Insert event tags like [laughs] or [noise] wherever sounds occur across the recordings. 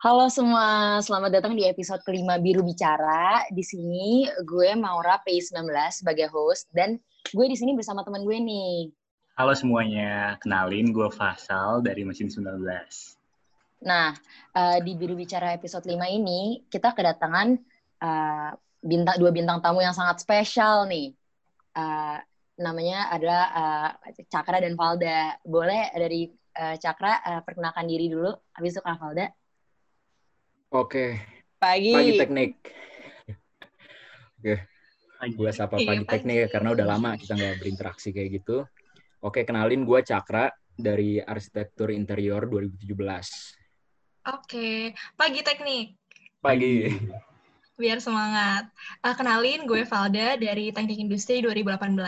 Halo semua, selamat datang di episode kelima Biru Bicara. Di sini gue Maura P19 sebagai host dan gue di sini bersama teman gue nih. Halo semuanya, kenalin gue Fasal dari Mesin 19. Nah, uh, di Biru Bicara episode 5 ini kita kedatangan uh, bintang dua bintang tamu yang sangat spesial nih. Uh, namanya adalah uh, Cakra dan Valda. Boleh dari uh, Cakra uh, perkenalkan diri dulu, habis itu Kak Valda. Oke. Pagi. Pagi teknik. Oke. Gue sapa iya, pagi, pagi teknik ya karena udah lama kita nggak berinteraksi kayak gitu. Oke, kenalin gue Cakra dari Arsitektur Interior 2017. Oke, pagi teknik. Pagi. Biar semangat. Uh, kenalin gue Valda dari Teknik Industri 2018.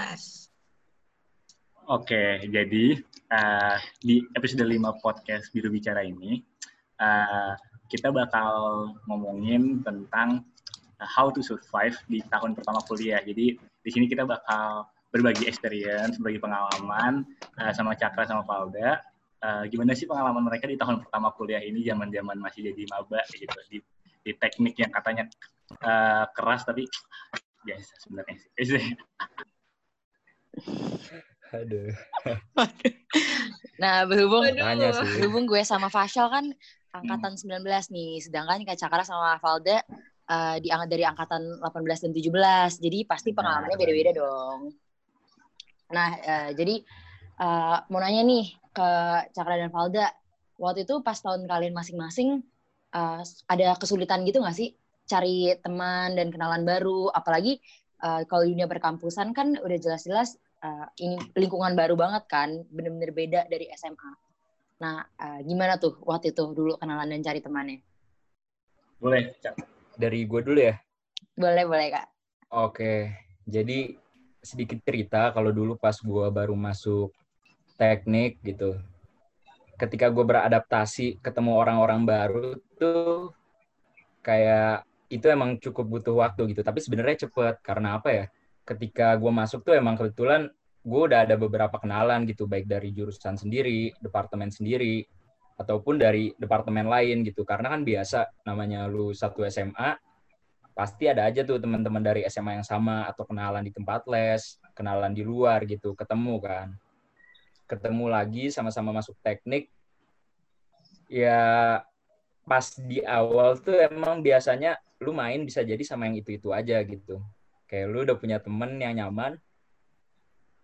Oke, jadi uh, di episode 5 podcast Biru Bicara ini, uh, kita bakal ngomongin tentang uh, how to survive di tahun pertama kuliah. Jadi di sini kita bakal berbagi experience, berbagi pengalaman uh, sama Cakra sama Valda. Uh, gimana sih pengalaman mereka di tahun pertama kuliah ini, zaman-zaman masih jadi maba gitu di, di teknik yang katanya uh, keras tapi biasa sebenarnya sih. Aduh. [laughs] nah, berhubung berhubung gue sama Fashal kan angkatan 19 nih, sedangkan Kak Cakra sama Valda uh, di dari angkatan 18 dan 17. Jadi pasti pengalamannya beda-beda dong. Nah, uh, jadi uh, mau nanya nih ke Cakra dan Valda, waktu itu pas tahun kalian masing-masing uh, ada kesulitan gitu nggak sih? Cari teman dan kenalan baru, apalagi uh, kalau dunia perkampusan kan udah jelas-jelas uh, ini lingkungan baru banget kan, bener-bener beda dari SMA. Nah, uh, gimana tuh waktu itu dulu kenalan dan cari temannya? Boleh, Cak. Dari gue dulu ya? Boleh, boleh, Kak. Oke, jadi sedikit cerita kalau dulu pas gue baru masuk teknik gitu. Ketika gue beradaptasi ketemu orang-orang baru tuh kayak itu emang cukup butuh waktu gitu. Tapi sebenarnya cepet karena apa ya? Ketika gue masuk tuh emang kebetulan gue udah ada beberapa kenalan gitu baik dari jurusan sendiri departemen sendiri ataupun dari departemen lain gitu. Karena kan biasa namanya lu satu SMA pasti ada aja tuh teman-teman dari SMA yang sama atau kenalan di tempat les kenalan di luar gitu ketemu kan. Ketemu lagi sama-sama masuk teknik. Ya pas di awal tuh emang biasanya lu main bisa jadi sama yang itu-itu aja gitu. Kayak lu udah punya temen yang nyaman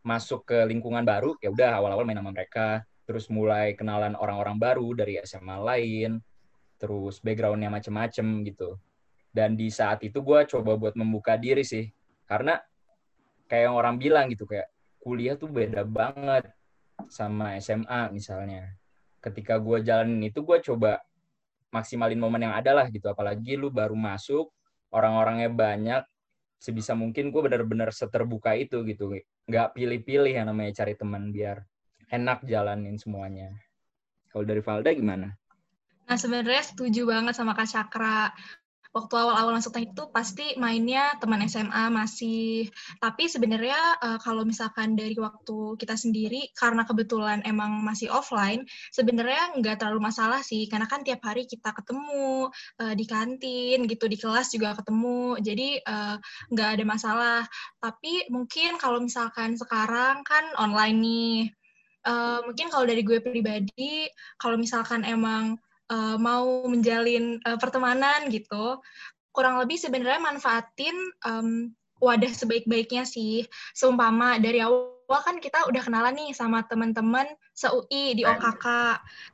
masuk ke lingkungan baru ya udah awal-awal main sama mereka. Terus mulai kenalan orang-orang baru dari SMA lain terus backgroundnya macem-macem gitu. Dan di saat itu gue coba buat membuka diri sih karena kayak yang orang bilang gitu kayak kuliah tuh beda banget sama SMA misalnya. Ketika gue jalanin itu gue coba maksimalin momen yang ada lah gitu. Apalagi lu baru masuk orang-orangnya banyak sebisa mungkin gue benar-benar seterbuka itu gitu. Nggak pilih-pilih yang namanya cari teman biar enak jalanin semuanya. Kalau dari Valda gimana? Nah sebenarnya setuju banget sama Kak Cakra waktu awal-awal masuk teknik itu pasti mainnya teman SMA masih. Tapi sebenarnya uh, kalau misalkan dari waktu kita sendiri, karena kebetulan emang masih offline, sebenarnya nggak terlalu masalah sih, karena kan tiap hari kita ketemu uh, di kantin gitu, di kelas juga ketemu, jadi uh, nggak ada masalah. Tapi mungkin kalau misalkan sekarang kan online nih, uh, mungkin kalau dari gue pribadi, kalau misalkan emang uh, mau menjalin uh, pertemanan gitu, kurang lebih sebenarnya manfaatin um, wadah sebaik-baiknya sih. Seumpama dari awal kan kita udah kenalan nih sama teman-teman se-UI di OKK.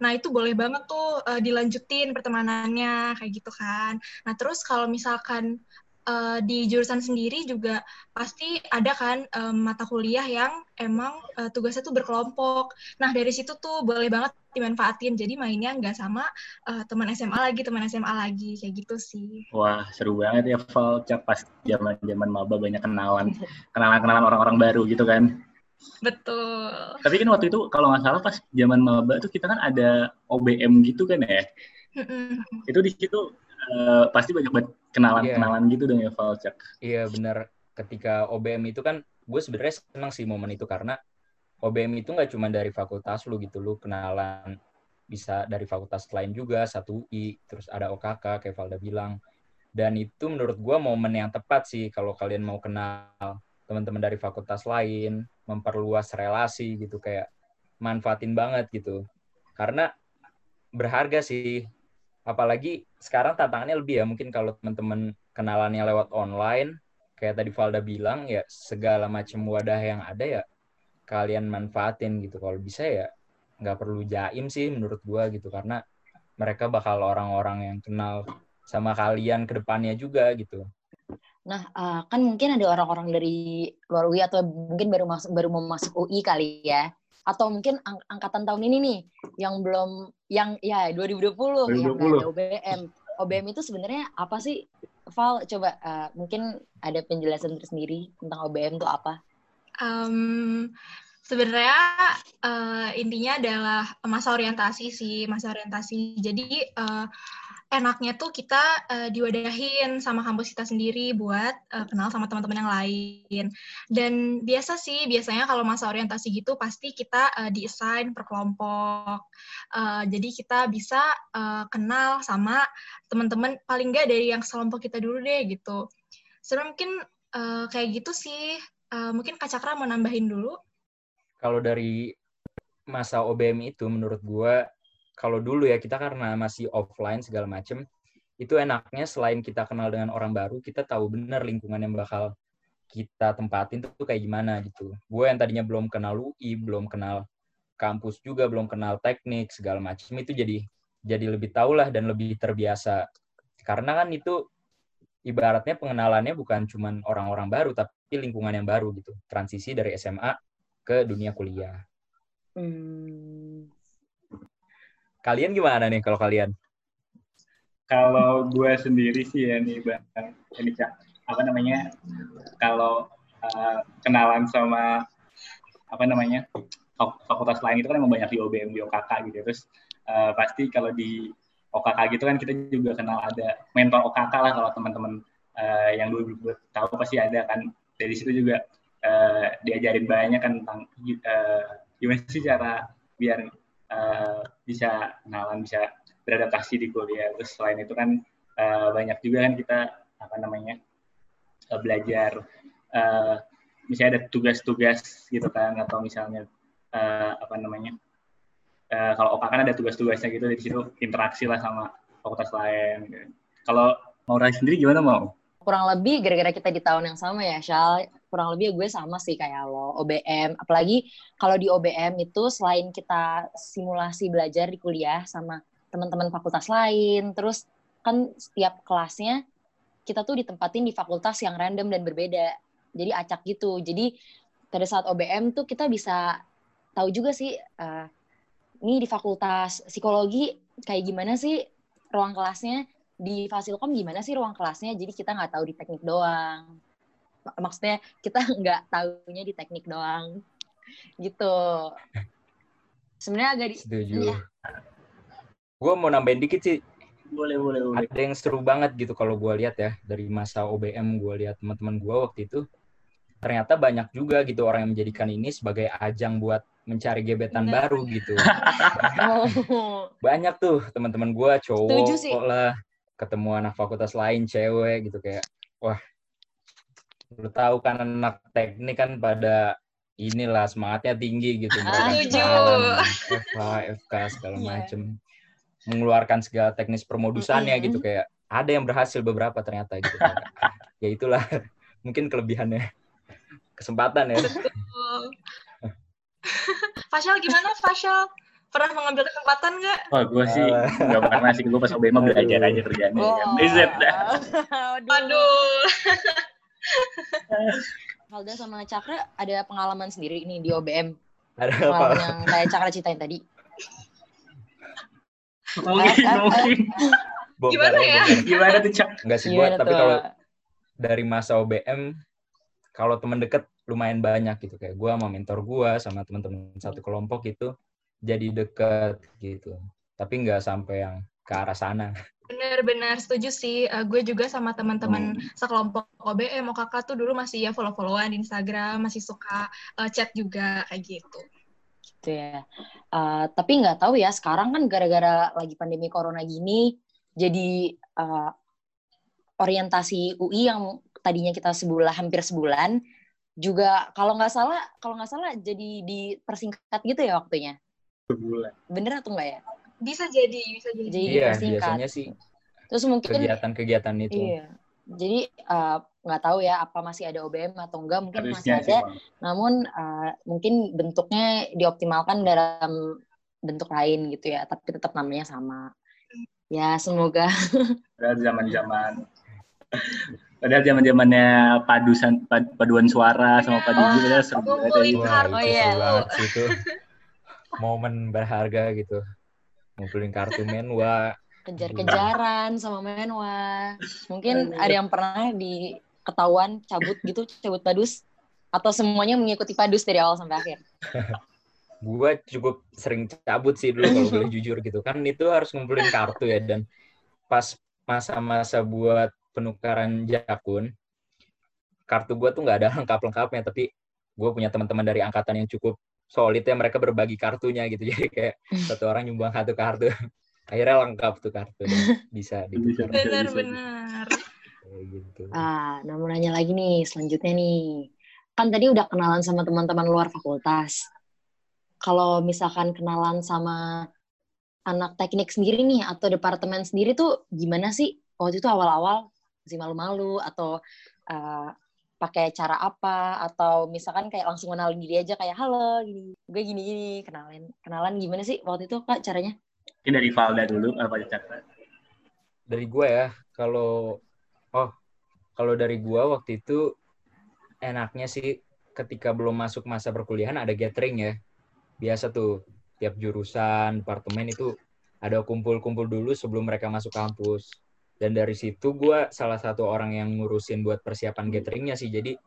Nah, itu boleh banget tuh uh, dilanjutin pertemanannya kayak gitu kan. Nah, terus kalau misalkan uh, di jurusan sendiri juga pasti ada kan um, mata kuliah yang emang uh, tugasnya tuh berkelompok. Nah dari situ tuh boleh banget dimanfaatin. Jadi mainnya nggak sama uh, teman SMA lagi, teman SMA lagi kayak gitu sih. Wah seru banget ya Val. Pas zaman zaman maba banyak kenalan, [laughs] kenalan-kenalan orang-orang baru gitu kan. Betul. Tapi kan waktu itu kalau nggak salah pas zaman maba tuh kita kan ada OBM gitu kan ya. itu di situ uh, pasti banyak banget kenalan-kenalan yeah. gitu dong ya Valcak. Iya yeah, benar. Ketika OBM itu kan gue sebenarnya senang sih momen itu karena OBM itu nggak cuma dari fakultas lu gitu lu kenalan bisa dari fakultas lain juga satu UI terus ada OKK kayak Valda bilang dan itu menurut gue momen yang tepat sih kalau kalian mau kenal teman-teman dari fakultas lain memperluas relasi gitu kayak manfaatin banget gitu karena berharga sih apalagi sekarang tantangannya lebih ya mungkin kalau teman-teman kenalannya lewat online kayak tadi Valda bilang ya segala macam wadah yang ada ya kalian manfaatin gitu kalau bisa ya nggak perlu jaim sih menurut gua gitu karena mereka bakal orang-orang yang kenal sama kalian ke depannya juga gitu. Nah, uh, kan mungkin ada orang-orang dari luar UI atau mungkin baru masuk baru mau masuk UI kali ya. Atau mungkin ang angkatan tahun ini nih yang belum yang ya 2020, 2020. yang ada OBM. OBM itu sebenarnya apa sih? Val, coba uh, mungkin ada penjelasan tersendiri tentang OBM itu apa? Um, sebenarnya uh, intinya adalah masa orientasi sih masa orientasi jadi uh, enaknya tuh kita uh, diwadahin sama kampus kita sendiri buat uh, kenal sama teman-teman yang lain. Dan biasa sih biasanya kalau masa orientasi gitu pasti kita uh, diassign per kelompok. Uh, jadi kita bisa uh, kenal sama teman-teman paling nggak dari yang sekelompok kita dulu deh gitu. Sebenarnya mungkin uh, kayak gitu sih. Uh, mungkin Kak Cakra mau nambahin dulu? Kalau dari masa OBM itu menurut gue kalau dulu ya kita karena masih offline segala macem itu enaknya selain kita kenal dengan orang baru kita tahu benar lingkungan yang bakal kita tempatin tuh kayak gimana gitu gue yang tadinya belum kenal UI belum kenal kampus juga belum kenal teknik segala macam itu jadi jadi lebih tahu lah dan lebih terbiasa karena kan itu ibaratnya pengenalannya bukan cuman orang-orang baru tapi lingkungan yang baru gitu transisi dari SMA ke dunia kuliah. Hmm. Kalian gimana nih kalau kalian? Kalau gue sendiri sih ya nih bang, ini cak apa namanya? Kalau uh, kenalan sama apa namanya fakultas lain itu kan emang banyak di OBM di OKK gitu. Terus uh, pasti kalau di OKK gitu kan kita juga kenal ada mentor OKK lah kalau teman-teman uh, yang dulu tahu pasti ada kan dari situ juga uh, diajarin banyak kan tentang uh, gimana sih cara biar uh, bisa kenalan bisa beradaptasi di kuliah. Terus selain itu kan uh, banyak juga kan kita apa namanya uh, belajar uh, misalnya ada tugas-tugas gitu kan atau misalnya uh, apa namanya uh, kalau OKA kan ada tugas-tugasnya gitu di situ interaksi lah sama fakultas lain gitu. kalau mau sendiri gimana mau? Kurang lebih gara-gara kita di tahun yang sama ya, Shal, kurang lebih gue sama sih kayak lo, OBM. Apalagi kalau di OBM itu selain kita simulasi belajar di kuliah sama teman-teman fakultas lain, terus kan setiap kelasnya kita tuh ditempatin di fakultas yang random dan berbeda. Jadi acak gitu. Jadi pada saat OBM tuh kita bisa tahu juga sih, uh, ini di fakultas psikologi kayak gimana sih ruang kelasnya, di Fasilkom gimana sih ruang kelasnya? Jadi kita nggak tahu di teknik doang. Maksudnya kita [laughs] nggak tahunya di teknik doang. Gitu. Sebenarnya agak di... Setuju. Ya. Gue mau nambahin dikit sih. Boleh, boleh, boleh. Ada yang seru banget gitu kalau gue lihat ya. Dari masa OBM gue lihat teman-teman gue waktu itu. Ternyata banyak juga gitu orang yang menjadikan ini sebagai ajang buat mencari gebetan Bener. baru gitu. [laughs] oh. Banyak tuh teman-teman gue cowok lah ketemu anak fakultas lain cewek gitu kayak wah lu tahu kan anak teknik kan pada inilah semangatnya tinggi gitu mereka FK FK segala yeah. macem mengeluarkan segala teknis permodusannya mm -hmm. gitu kayak ada yang berhasil beberapa ternyata gitu [laughs] ya itulah mungkin kelebihannya kesempatan ya [laughs] Fashal gimana Fashal pernah mengambil kesempatan nggak? Oh, gue sih [laughs] nggak uh, pernah sih. Gue pas OBM belajar aja kerjanya. Oh. Aduh. Halda sama Cakra ada pengalaman sendiri ini di OBM. Ada pengalaman apa? yang kayak Cakra ceritain tadi. Mungkin, mungkin. Gimana ya? Gimana tuh, Cak? Enggak sih, buat, tapi kalau dari masa OBM, kalau teman deket lumayan banyak gitu. Kayak gue sama mentor gue, sama teman-teman satu kelompok itu, jadi deket gitu tapi nggak sampai yang ke arah sana Bener-bener setuju sih. Uh, gue juga sama teman-teman hmm. sekelompok OBM, OKK tuh dulu masih ya follow-followan di Instagram, masih suka uh, chat juga kayak gitu. gitu ya. Uh, tapi nggak tahu ya sekarang kan gara-gara lagi pandemi corona gini, jadi uh, orientasi UI yang tadinya kita sebulan hampir sebulan juga kalau nggak salah kalau nggak salah jadi dipersingkat gitu ya waktunya. Sebulan. Bener atau enggak ya? Bisa jadi, bisa jadi. Jadi Iya, dipersingkat. biasanya sih Terus mungkin kegiatan-kegiatan itu. Iya. Jadi eh, nggak tahu ya apa masih ada OBM atau enggak mungkin masih Harusnya sih, ada. Bang. Namun eh, mungkin bentuknya dioptimalkan dalam bentuk lain gitu ya, tapi tetap namanya sama. Ya semoga. [laughs] Padahal zaman-zaman Padahal zaman-zamannya padusan pad- paduan suara sama padu Oh, padahal seru banget kartu. itu Oh, iya. sih itu. [laughs] Momen berharga gitu. Ngumpulin kartu men, wah kejar-kejaran sama menwa. Mungkin ada yang pernah di ketahuan cabut gitu, cabut padus atau semuanya mengikuti padus dari awal sampai akhir. [laughs] gue cukup sering cabut sih dulu kalau boleh jujur gitu kan itu harus ngumpulin kartu ya dan pas masa-masa buat penukaran jakun kartu gue tuh nggak ada [laughs] lengkap-lengkapnya tapi gue punya teman-teman dari angkatan yang cukup solid ya mereka berbagi kartunya gitu [laughs] jadi kayak satu orang nyumbang satu kartu [laughs] akhirnya lengkap tuh kartu bisa ditukar. Benar-benar. gitu Ah, nah mau nanya lagi nih, selanjutnya nih. Kan tadi udah kenalan sama teman-teman luar fakultas. Kalau misalkan kenalan sama anak teknik sendiri nih, atau departemen sendiri tuh gimana sih? Waktu itu awal-awal masih malu-malu, atau eh, pakai cara apa, atau misalkan kayak langsung kenalin diri aja kayak, halo, gini, gue gini-gini, kenalin. Kenalan gimana sih waktu itu, Kak, caranya? Mungkin dari Valda dulu apa cara dari gue ya kalau oh kalau dari gue waktu itu enaknya sih ketika belum masuk masa perkuliahan ada gathering ya biasa tuh tiap jurusan departemen itu ada kumpul-kumpul dulu sebelum mereka masuk kampus dan dari situ gue salah satu orang yang ngurusin buat persiapan gatheringnya sih jadi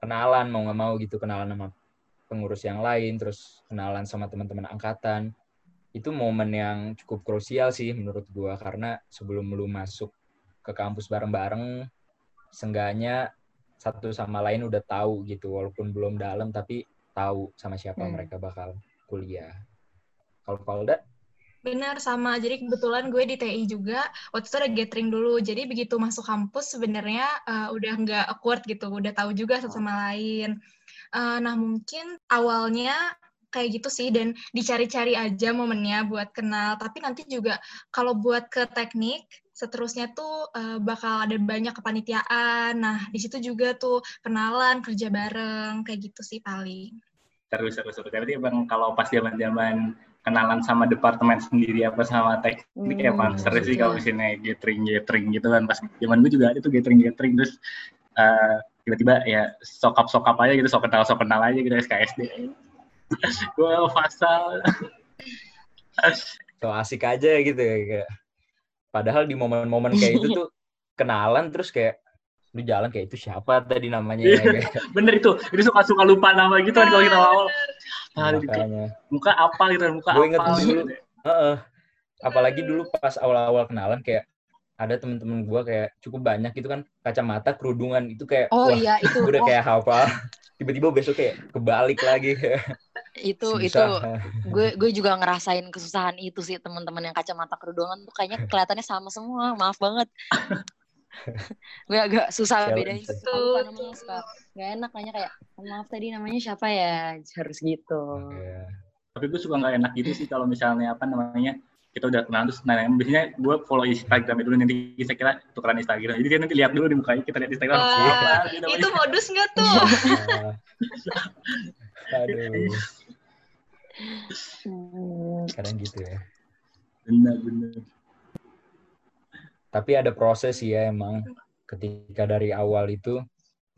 kenalan mau nggak mau gitu kenalan sama pengurus yang lain terus kenalan sama teman-teman angkatan itu momen yang cukup krusial sih menurut gua karena sebelum lu masuk ke kampus bareng-bareng seenggaknya satu sama lain udah tahu gitu walaupun belum dalam tapi tahu sama siapa Hmm. mereka bakal kuliah. Kalau Valda Benar sama. Jadi kebetulan gue di TI juga waktu itu ada gathering dulu. Jadi begitu masuk kampus sebenarnya eh, udah nggak awkward gitu, udah tahu juga satu sama lain. Eh, nah mungkin awalnya kayak gitu sih dan dicari-cari aja momennya buat kenal. Tapi nanti juga kalau buat ke teknik seterusnya tuh eh, bakal ada banyak kepanitiaan. Nah di situ juga tuh kenalan, kerja bareng kayak gitu sih paling. Terus terus terus. Berarti bang kalau pas zaman-zaman kenalan sama departemen sendiri apa sama teknik Hmm, emang seru sih gitu kalau ya. misalnya gathering gathering gitu kan. Pas zaman gue juga ada tuh gathering gathering. Terus eh, tiba-tiba ya sokap sokap aja gitu sok kenal sok kenal aja gitu SKSD [laughs] gue fasal so [laughs] asik aja gitu ya kayak. Padahal di momen-momen kayak itu tuh [laughs] kenalan terus kayak lu jalan kayak itu siapa tadi namanya? Ya kayak bener itu. Itu suka suka lupa nama gitu kan kalau kita awal ah, gitu. makanya muka apa gitu muka Gue inget apa dulu. gitu. Heeh. Apalagi dulu pas awal-awal kenalan kayak ada temen-temen gue kayak cukup banyak gitu kan kacamata kerudungan itu kayak Oh wah iya, itu. gue udah Oh, kayak hafal tiba-tiba besok kayak kebalik lagi itu itu Susah. gue gue juga ngerasain kesusahan itu sih teman-teman yang kacamata kerudungan tuh kayaknya kelihatannya sama semua maaf banget [laughs] gue agak susah Challenge. bedain namanya suka nggak enak nanya kayak maaf tadi namanya siapa ya? Harus gitu. Iya. tapi gue suka nggak enak gitu sih kalau misalnya apa namanya kita udah kenal terus nanya biasanya gue follow Instagram dulu nanti saya kira tukeran Instagram. Jadi dia nanti lihat dulu di mukanya kita lihat Instagram. Wah, gitu Itu modus nggak tuh? [laughs] Aduh. Hmm, kadang gitu ya. Benar benar. Tapi ada proses ya emang. Ketika dari awal itu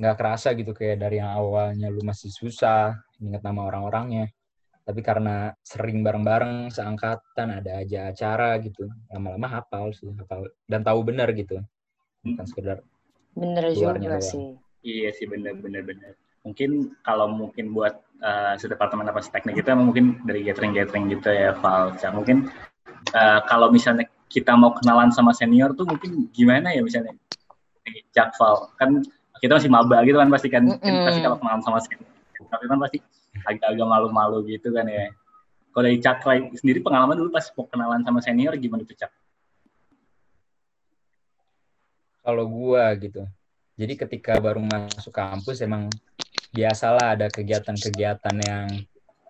nggak kerasa gitu kayak dari yang awalnya lu masih susah inget nama orang-orangnya. Tapi karena sering bareng-bareng seangkatan ada aja acara gitu. Lama-lama hafal sih hafal dan tahu benar gitu. Bukan sekedar bener juga doang. sih. Iya sih benar benar benar. Mungkin kalau mungkin buat uh, sedepartemen apa teknik itu emang mungkin dari gathering gathering gitu ya Val Ya, mungkin uh, kalau misalnya kita mau kenalan sama senior tuh mungkin gimana ya misalnya? Nih, Jak Val kan kita masih maba gitu kan pasti kan, kan Mm-mm. pasti kalau kenalan sama senior tapi kan pasti agak-agak malu-malu gitu kan ya. Kalau dari Cakra sendiri pengalaman dulu pas mau kenalan sama senior gimana tuh Cak? Kalau gua gitu. Jadi ketika baru masuk kampus emang biasalah ada kegiatan-kegiatan yang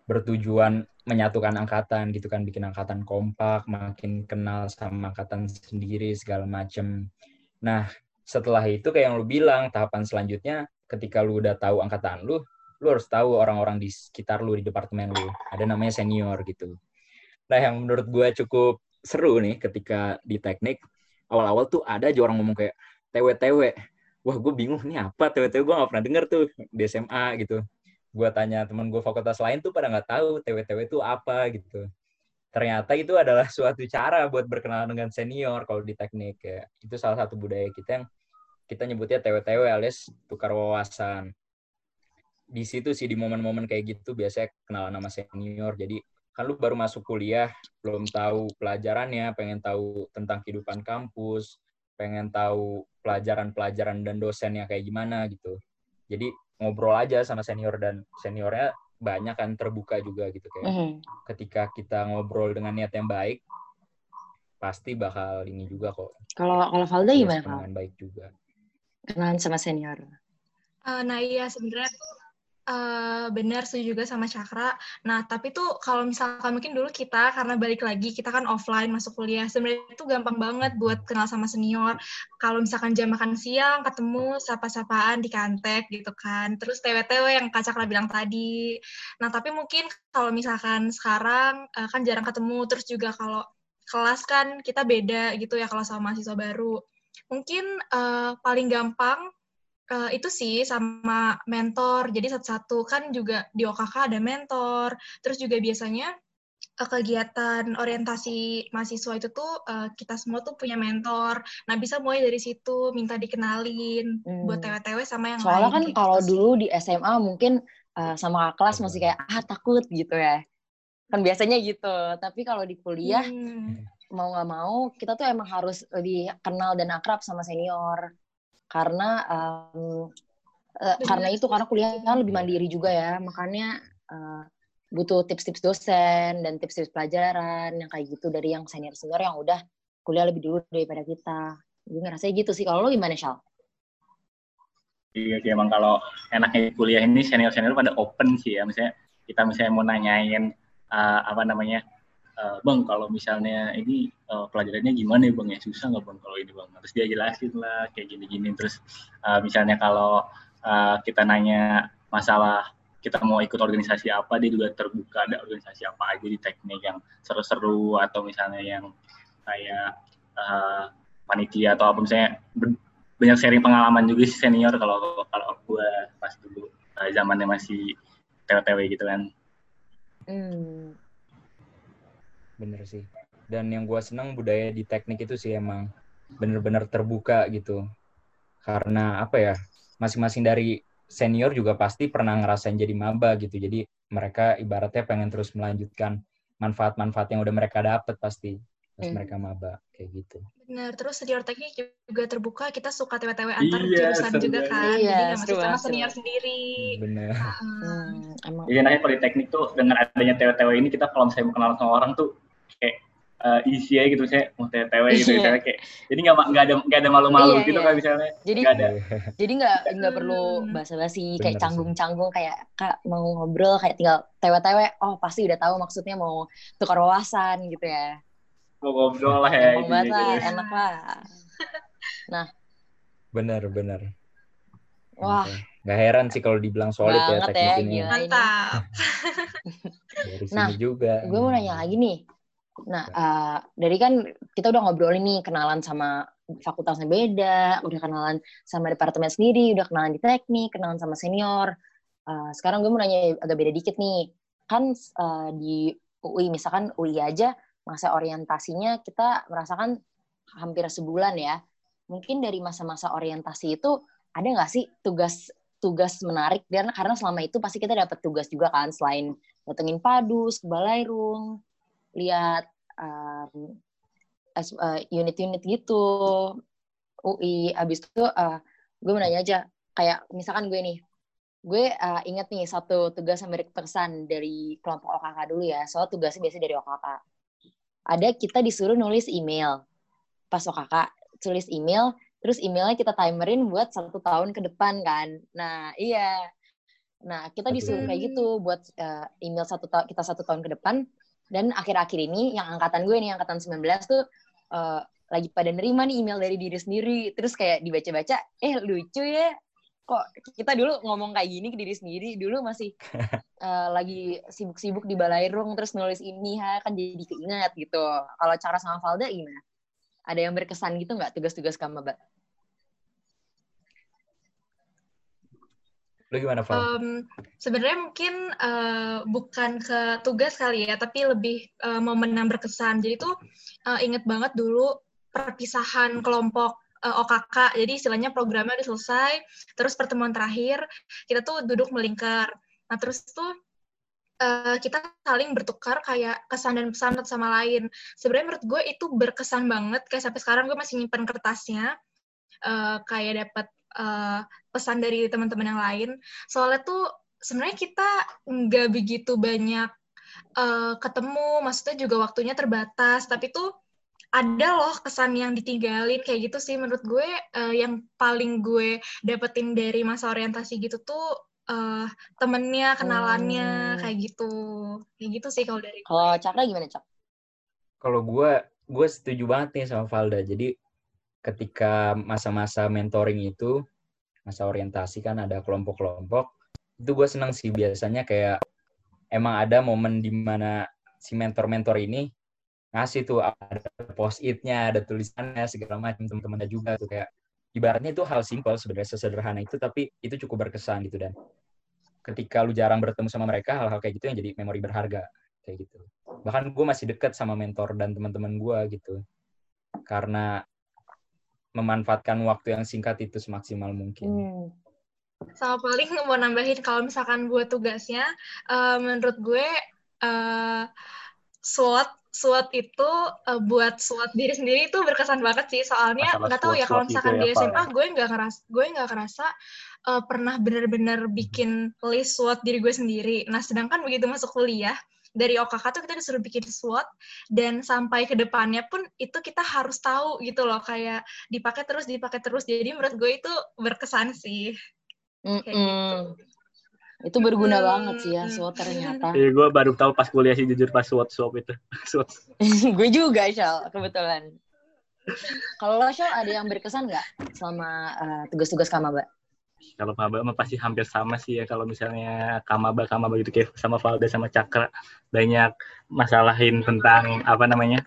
bertujuan menyatukan angkatan gitu kan bikin angkatan kompak makin kenal sama angkatan sendiri segala macem nah setelah itu kayak yang lu bilang tahapan selanjutnya ketika lu udah tahu angkatan lu lu harus tahu orang-orang di sekitar lu di departemen lu. Ada namanya senior gitu. Nah yang menurut gue cukup seru nih ketika di teknik awal-awal tuh ada aja orang ngomong kayak TW-TW wah gue bingung nih apa TW-TW gue gak pernah denger tuh di SMA gitu. Gue tanya teman gue fakultas lain tuh pada nggak tahu TW-TW itu apa gitu. Ternyata itu adalah suatu cara buat berkenalan dengan senior kalau di teknik ya itu salah satu budaya kita yang kita nyebutnya TW-TW alias tukar wawasan di situ sih di momen-momen kayak gitu biasanya kenalan sama senior jadi kan lu baru masuk kuliah belum tahu pelajarannya pengen tahu tentang kehidupan kampus pengen tahu pelajaran-pelajaran dan dosennya kayak gimana gitu jadi ngobrol aja sama senior dan seniornya banyak kan terbuka juga gitu kayak mm -hmm. ketika kita ngobrol dengan niat yang baik pasti bakal ini juga kok. Kalau kalau Valda gimana Val? baik juga. Kenalan sama senior. Uh, nah iya sebenarnya tuh Uh, benar setuju juga sama Cakra. Nah, tapi tuh kalau misalkan mungkin dulu kita karena balik lagi kita kan offline masuk kuliah. Sebenarnya itu gampang banget buat kenal sama senior. Kalau misalkan jam makan siang ketemu sapa-sapaan di kantek gitu kan. Terus TW-TW yang Kak Cakra bilang tadi. Nah, tapi mungkin kalau misalkan sekarang uh, kan jarang ketemu terus juga kalau kelas kan kita beda gitu ya kalau sama mahasiswa baru. Mungkin uh, paling gampang Uh, itu sih sama mentor. Jadi satu-satu kan juga di OKK ada mentor. Terus juga biasanya uh, kegiatan orientasi mahasiswa itu tuh uh, kita semua tuh punya mentor. Nah bisa mulai dari situ minta dikenalin hmm. buat TW-TW sama yang Soalnya lain. kan gitu kalau dulu di SMA mungkin uh, sama kelas masih kayak ah takut gitu ya. Kan biasanya gitu. Tapi kalau di kuliah hmm. Mau nggak mau kita tuh emang harus lebih kenal dan akrab sama senior. Karena um, uh, karena itu karena kuliahnya kan lebih mandiri juga ya. Makanya uh, butuh tips-tips dosen dan tips-tips pelajaran yang kayak gitu dari yang senior senior yang udah kuliah lebih dulu daripada kita. Gue ngerasa gitu sih. Kalau lo gimana Shal? Iya sih emang kalau enaknya kuliah ini senior senior pada open sih ya. Misalnya kita misalnya mau nanyain uh, apa namanya uh, bang kalau misalnya ini uh, pelajarannya gimana ya bang ya? Susah nggak bang kalau ini bang? Terus dia jelasin lah kayak gini-gini. Terus uh, misalnya kalau uh, kita nanya masalah kita mau ikut organisasi apa dia juga terbuka ada organisasi apa aja di teknik yang seru-seru atau misalnya yang kayak uh, panitia atau apa. Misalnya banyak sharing pengalaman juga sih senior kalau kalau gue pas dulu uh, zamannya masih TW-TW gitu kan. Hmm bener sih dan yang gue senang budaya di teknik itu sih emang bener-bener terbuka gitu karena apa ya masing-masing dari senior juga pasti pernah ngerasain jadi maba gitu jadi mereka ibaratnya pengen terus melanjutkan manfaat-manfaat yang udah mereka dapat pasti pas hmm. mereka maba kayak gitu. Benar, terus senior teknik juga terbuka, kita suka TW-TW antar iya, jurusan juga kan, iya, jadi nggak masuk sama senior sendiri. Benar. Hmm, emang. Jadi nanya politeknik tuh dengan adanya TW-TW ini kita kalau misalnya mau kenalan sama orang tuh uh, isi aja gitu saya mau TW gitu yeah. kayak jadi nggak nggak ada nggak ada malu-malu yeah, gitu yeah. kan misalnya jadi gak ada jadi nggak nggak perlu basa-basi kayak canggung-canggung kayak kak mau ngobrol kayak tinggal TW-TW oh pasti udah tahu maksudnya mau tukar wawasan gitu ya mau ngobrol lah ya gitu, gitu. enak lah nah benar benar wah Gak heran sih kalau dibilang solid ya teknik ya, ini. Mantap. Dari sini nah, juga. Gue mau nanya lagi nih Nah, uh, dari kan kita udah ngobrol ini kenalan sama fakultasnya beda, udah kenalan sama departemen sendiri, udah kenalan di teknik, kenalan sama senior. Uh, sekarang gue mau nanya agak beda dikit nih. Kan uh, di UI, misalkan UI aja, masa orientasinya kita merasakan hampir sebulan ya. Mungkin dari masa-masa orientasi itu ada nggak sih tugas tugas menarik karena karena selama itu pasti kita dapat tugas juga kan selain datengin padus ke balairung lihat um, uh, unit-unit gitu UI abis itu uh, gue mau nanya aja kayak misalkan gue nih gue uh, inget nih satu tugas yang berkesan dari kelompok OKK dulu ya. Soal tugasnya biasa dari OKK. Ada kita disuruh nulis email pas OKK, tulis email, terus emailnya kita timerin buat satu tahun ke depan kan. Nah iya, nah kita disuruh kayak gitu buat uh, email satu tahun kita satu tahun ke depan. Dan akhir-akhir ini yang angkatan gue nih angkatan 19 tuh uh, lagi pada nerima nih email dari diri sendiri. Terus kayak dibaca-baca, eh lucu ya kok kita dulu ngomong kayak gini ke diri sendiri dulu masih uh, [laughs] lagi sibuk-sibuk di balairung terus nulis ini ha kan jadi keinget gitu. Kalau cara sama Valda gimana? Ada yang berkesan gitu nggak tugas-tugas kamu mbak Lu gimana, Val? Um, Sebenarnya mungkin uh, bukan ke tugas kali ya, tapi lebih uh, momen yang berkesan. Jadi tuh uh, inget banget dulu perpisahan kelompok uh, OKK. Jadi istilahnya programnya udah selesai, terus pertemuan terakhir kita tuh duduk melingkar. Nah, terus tuh uh, kita saling bertukar kayak kesan dan pesan satu sama lain. Sebenarnya menurut gue itu berkesan banget. Kayak sampai sekarang gue masih nyimpen kertasnya. Uh, kayak dapat uh, pesan dari teman-teman yang lain. Soalnya tuh sebenarnya kita nggak begitu banyak uh, ketemu, maksudnya juga waktunya terbatas. Tapi tuh ada loh kesan yang ditinggalin kayak gitu sih menurut gue uh, yang paling gue dapetin dari masa orientasi gitu tuh uh, temennya kenalannya hmm. kayak gitu kayak gitu sih kalau dari kalau Cakra gimana Cak? Kalau gue gue setuju banget nih sama Valda jadi ketika masa-masa mentoring itu masa orientasi kan ada kelompok-kelompok itu gue senang sih. Biasanya kayak emang ada momen di mana si mentor-mentor ini ngasih tuh ada post itnya ada tulisannya segala macam teman-temannya juga tuh. Kayak ibaratnya itu hal simpel sebenarnya sesederhana itu tapi itu cukup berkesan gitu. Dan ketika lu jarang bertemu sama mereka hal-hal kayak gitu yang jadi memori berharga kayak gitu. Bahkan gue masih deket sama mentor dan teman-teman gue gitu. Karena memanfaatkan waktu yang singkat itu semaksimal mungkin. Hmm. Sama paling mau nambahin kalau misalkan buat tugasnya, uh, menurut gue uh, SWOT SWOT itu uh, buat SWOT diri sendiri itu berkesan banget sih soalnya nggak tahu ya kalau misalkan di SMA ya? gue nggak ngeras gue nggak ngerasa uh, pernah benar-benar bikin list SWOT diri gue sendiri. Nah sedangkan begitu masuk kuliah dari OKK tuh kita disuruh bikin SWOT dan sampai ke depannya pun itu kita harus tahu gitu loh kayak dipakai terus dipakai terus jadi menurut gue itu berkesan sih. Mm -mm. Kayak gitu. Itu berguna hmm. banget sih ya SWOT ternyata. Iya, gue baru tahu pas kuliah sih jujur pas SWOT SWOT itu. [laughs] SWOT. [laughs] gue juga, Shal, kebetulan. Kalau lo, Shal, ada yang berkesan nggak selama uh, tugas-tugas Kamaba? Kalau Kamaba mah pasti hampir sama sih ya. Kalau misalnya Kamaba, Kamaba gitu kayak sama Valda sama Cakra. Banyak masalahin tentang apa namanya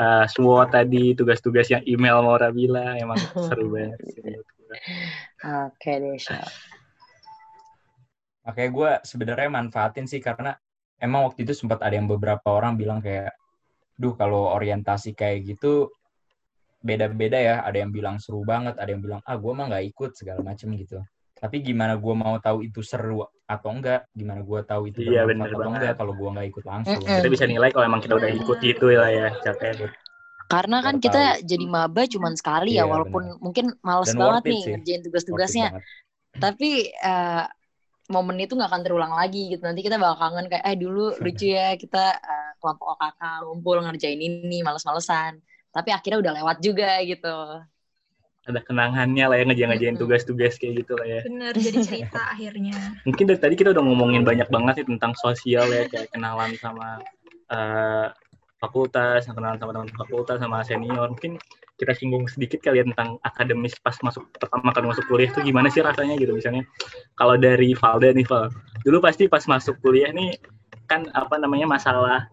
uh, tadi, tugas-tugas yang email mau Rabila. Emang [laughs] seru banget. Oke deh. Makanya gue sebenarnya manfaatin sih karena emang waktu itu sempat ada yang beberapa orang bilang kayak, duh kalau orientasi kayak gitu beda-beda ya. Ada yang bilang seru banget, ada yang bilang ah gue mah nggak ikut segala macem gitu. Tapi gimana gue mau tahu itu seru atau enggak? Gimana gue tahu itu iya, bener atau enggak kalau gue nggak ikut langsung? Kita bisa nilai kalau emang kita udah ikut itu lah ya, capek. Karena kan kita tahu. jadi maba cuma sekali ya, iya, walaupun bener. mungkin males Dan banget nih sih. ngerjain tugas-tugasnya. Tapi uh, momen itu nggak akan terulang lagi gitu nanti kita bakal kangen kayak eh dulu [laughs] lucu ya kita uh, kelompok OKK ngumpul ngerjain ini males-malesan tapi akhirnya udah lewat juga gitu. Ada kenangannya lah ya ngejain-ngejain tugas-tugas kayak gitu lah ya. Bener jadi cerita [laughs] akhirnya. Mungkin dari tadi kita udah ngomongin banyak banget sih tentang sosial ya kayak kenalan sama uh, fakultas, kenalan sama teman fakultas, sama senior. Mungkin kita singgung sedikit kali ya tentang akademis pas masuk pertama kali masuk kuliah itu gimana sih rasanya gitu misalnya. Kalau dari Valda nih Val. Dulu pasti pas masuk kuliah nih kan apa namanya masalah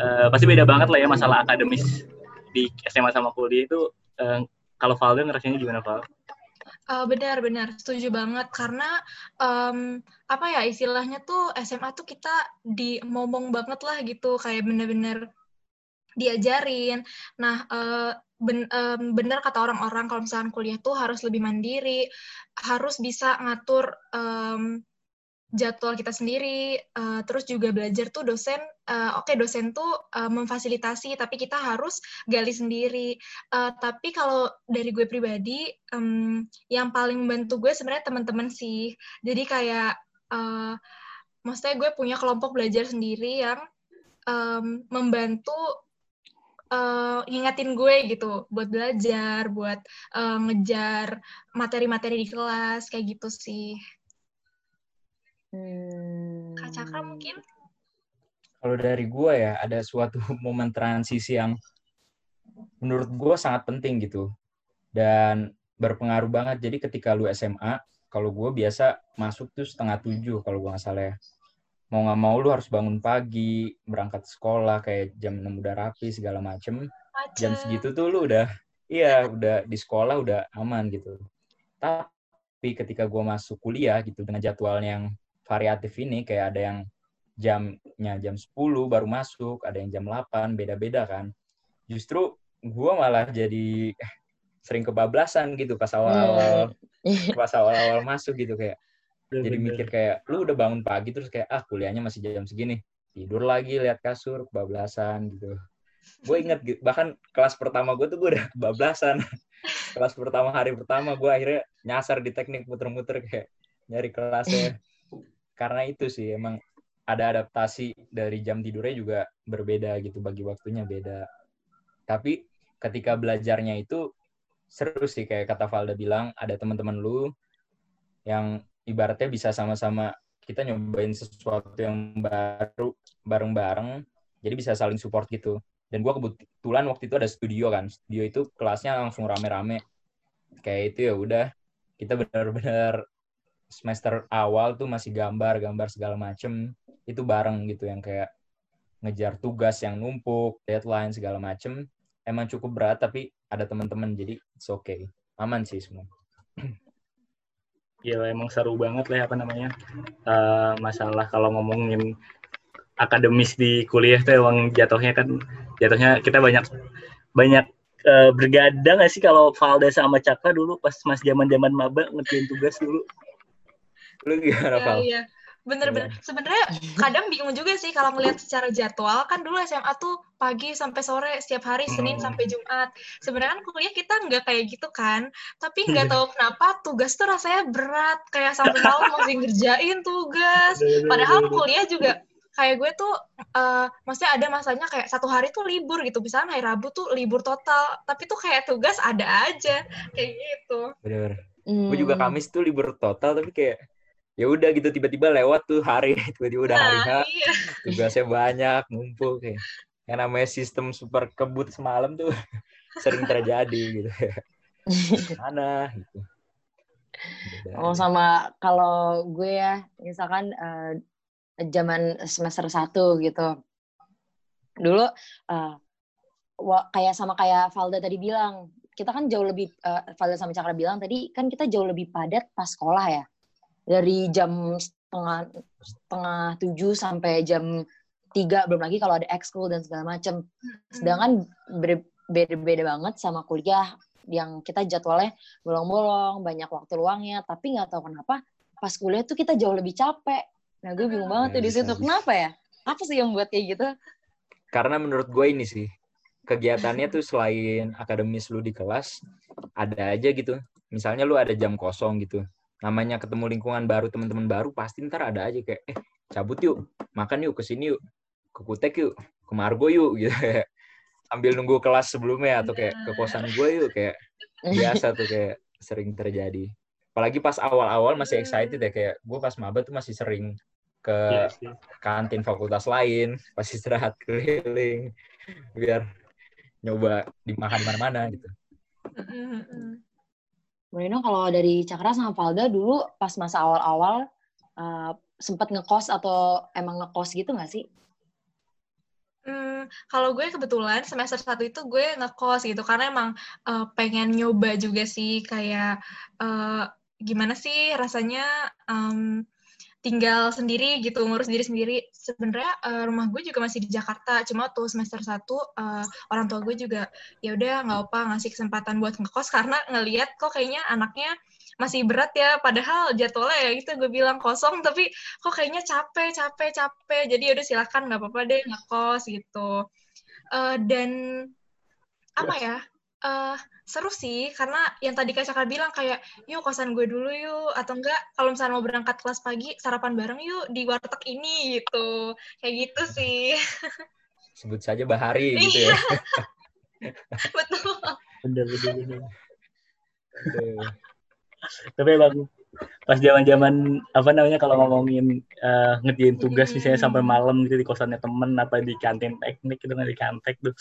uh, pasti beda banget lah ya masalah akademis di SMA sama kuliah itu uh, kalau Valda ngerasanya gimana Val? Uh, benar benar setuju banget karena um, apa ya istilahnya tuh SMA tuh kita dimomong banget lah gitu kayak bener-bener diajarin. Nah, uh, ben, um, benar kata orang-orang kalau misalnya kuliah tuh harus lebih mandiri, harus bisa ngatur um, jadwal kita sendiri, uh, terus juga belajar tuh dosen, uh, oke okay, dosen tuh uh, memfasilitasi, tapi kita harus gali sendiri. Uh, tapi kalau dari gue pribadi, um, yang paling membantu gue sebenarnya teman-teman sih. Jadi kayak uh, maksudnya gue punya kelompok belajar sendiri yang um, membantu uh, ngingetin gue gitu buat belajar, buat uh, ngejar materi-materi di kelas kayak gitu sih. Hmm. Kak Cakra mungkin? Kalau dari gue ya ada suatu [laughs] momen transisi yang menurut gue sangat penting gitu dan berpengaruh banget. Jadi ketika lu SMA, kalau gue biasa masuk tuh setengah tujuh kalau gue nggak salah ya mau nggak mau lu harus bangun pagi berangkat sekolah kayak jam enam udah rapi segala macem jam segitu tuh lu udah iya udah di sekolah udah aman gitu tapi ketika gue masuk kuliah gitu dengan jadwal yang variatif ini kayak ada yang jamnya jam 10 baru masuk ada yang jam 8 beda-beda kan justru gue malah jadi eh, sering kebablasan gitu pas awal-awal hmm. pas awal-awal masuk gitu kayak Bener. Jadi mikir kayak lu udah bangun pagi terus kayak ah kuliahnya masih jam segini. Tidur lagi lihat kasur kebablasan gitu. Gue inget bahkan kelas pertama gue tuh gue udah kebablasan. [laughs] kelas pertama hari pertama gue akhirnya nyasar di teknik muter-muter kayak nyari kelasnya. Karena itu sih emang ada adaptasi dari jam tidurnya juga berbeda gitu bagi waktunya beda. Tapi ketika belajarnya itu seru sih kayak kata Valda bilang ada teman-teman lu yang ibaratnya bisa sama-sama kita nyobain sesuatu yang baru bareng-bareng jadi bisa saling support gitu dan gue kebetulan waktu itu ada studio kan studio itu kelasnya langsung rame-rame kayak itu ya udah kita benar-benar semester awal tuh masih gambar gambar segala macem. Itu bareng gitu yang kayak ngejar tugas yang numpuk deadline segala macem. Emang cukup berat tapi ada teman-teman jadi it's okay. Aman sih semua. Ya emang seru banget lah apa namanya uh, masalah kalau ngomongin akademis di kuliah tuh emang jatuhnya kan jatuhnya kita banyak banyak uh, bergadang gak sih kalau Valda sama Caka dulu pas mas zaman zaman maba ngerjain tugas dulu lu gimana? Iya, iya. Bener-bener yeah. sebenarnya kadang bingung juga sih kalau ngelihat secara jadwal. Kan dulu SMA tuh pagi sampai sore setiap hari Senin hmm. sampai Jumat. Sebenarnya kan kuliah kita nggak kayak gitu kan. Tapi nggak tahu kenapa tugas tuh rasanya berat. Kayak sampai malam [laughs] masih ngerjain tugas. Padahal kuliah juga kayak gue tuh uh, maksudnya ada masanya kayak satu hari tuh libur gitu. Misalnya hari Rabu tuh libur total. Tapi tuh kayak tugas ada aja. Kayak gitu. Bener, -bener. Hmm. gue juga Kamis tuh libur total tapi kayak ya udah gitu tiba-tiba lewat tuh hari [laughs] tiba-tiba udah hari nah, iya. tugasnya banyak ngumpul kayak yang namanya sistem super kebut semalam tuh [laughs] sering terjadi gitu. [laughs] Mana gitu. Oh sama kalau gue ya misalkan uh, zaman semester satu gitu. Dulu uh, kayak sama kayak Valda tadi bilang kita kan jauh lebih uh, Valda sama Cakra bilang tadi kan kita jauh lebih padat pas sekolah ya dari jam setengah setengah tujuh sampai jam tiga belum lagi kalau ada ekskul dan segala macam sedangkan beda-beda banget sama kuliah yang kita jadwalnya bolong-bolong banyak waktu luangnya. Tapi nggak tahu kenapa pas kuliah tuh kita jauh lebih capek. Nah gue bingung banget tuh di situ kenapa ya? Apa sih yang buat kayak gitu? Karena menurut gue ini sih kegiatannya tuh selain akademis lu di kelas ada aja gitu. Misalnya lu ada jam kosong gitu namanya ketemu lingkungan baru teman-teman baru pasti ntar ada aja kayak eh cabut yuk makan yuk ke sini yuk ke kutek yuk ke margo yuk [laughs] gitu ambil nunggu kelas sebelumnya atau kayak ke kosan gue yuk kayak [laughs] biasa tuh kayak sering terjadi. Apalagi pas awal-awal masih excited ya kayak gue pas maba tuh masih sering ke iya kantin fakultas lain pas istirahat keliling biar nyoba dimakan mana-mana gitu Marino kalau dari Cakra sama Valda dulu pas masa awal-awal uh, sempat ngekos atau emang ngekos gitu nggak sih? Hmm, kalau gue kebetulan semester satu itu gue ngekos gitu karena emang uh, pengen nyoba juga sih kayak uh, gimana sih rasanya um, tinggal sendiri gitu ngurus diri sendiri. Sebenarnya uh, rumah gue juga masih di Jakarta cuma tuh semester satu uh, orang tua gue juga ya udah nggak apa ngasih kesempatan buat ngekos karena ngelihat kok kayaknya anaknya masih berat ya. Padahal jadwalnya ya gitu gue bilang kosong tapi kok kayaknya capek capek capek. Jadi ya udah silakan nggak apa-apa deh ngekos gitu. Uh, dan apa ya uh, seru sih karena yang tadi Kak Cakra bilang kayak yuk kosan gue dulu yuk. Atau enggak kalau misalnya mau berangkat kelas pagi sarapan bareng yuk di warteg ini gitu. Kayak gitu sih. [laughs] Sebut saja Bahari gitu ya. [laughs] Betul. Bener bener bener. Tapi emang pas zaman zaman apa namanya kalau ngomongin uh, ngerjain tugas misalnya sampai malam gitu di kosannya temen apa di kantin teknik gitu di kantek tuh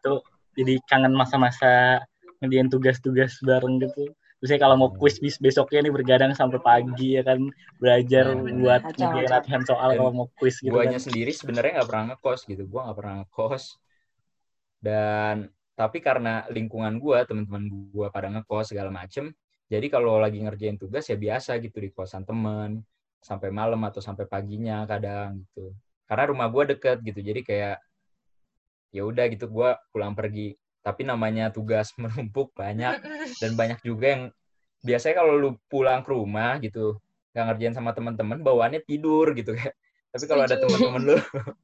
tuh jadi kangen masa-masa ngerjain tugas-tugas bareng gitu. Terus kalau mau quiz bis besoknya nih bergadang sampai pagi ya kan belajar nah, buat ngerjain latihan soal kalau mau quiz gitu. Guanya kan. sendiri sebenarnya nggak pernah ngekos gitu. Gua nggak pernah ngekos. Dan tapi karena lingkungan gua, teman-teman gua pada ngekos segala macem, jadi kalau lagi ngerjain tugas ya biasa gitu di kosan temen sampai malam atau sampai paginya kadang gitu. Karena rumah gua deket gitu, jadi kayak ya udah gitu gua pulang pergi tapi namanya tugas [laughs] menumpuk banyak dan banyak juga yang biasanya kalau lu pulang ke rumah gitu nggak ngerjain sama teman-teman bawaannya tidur gitu kayak. Tapi kalau ada teman-teman lu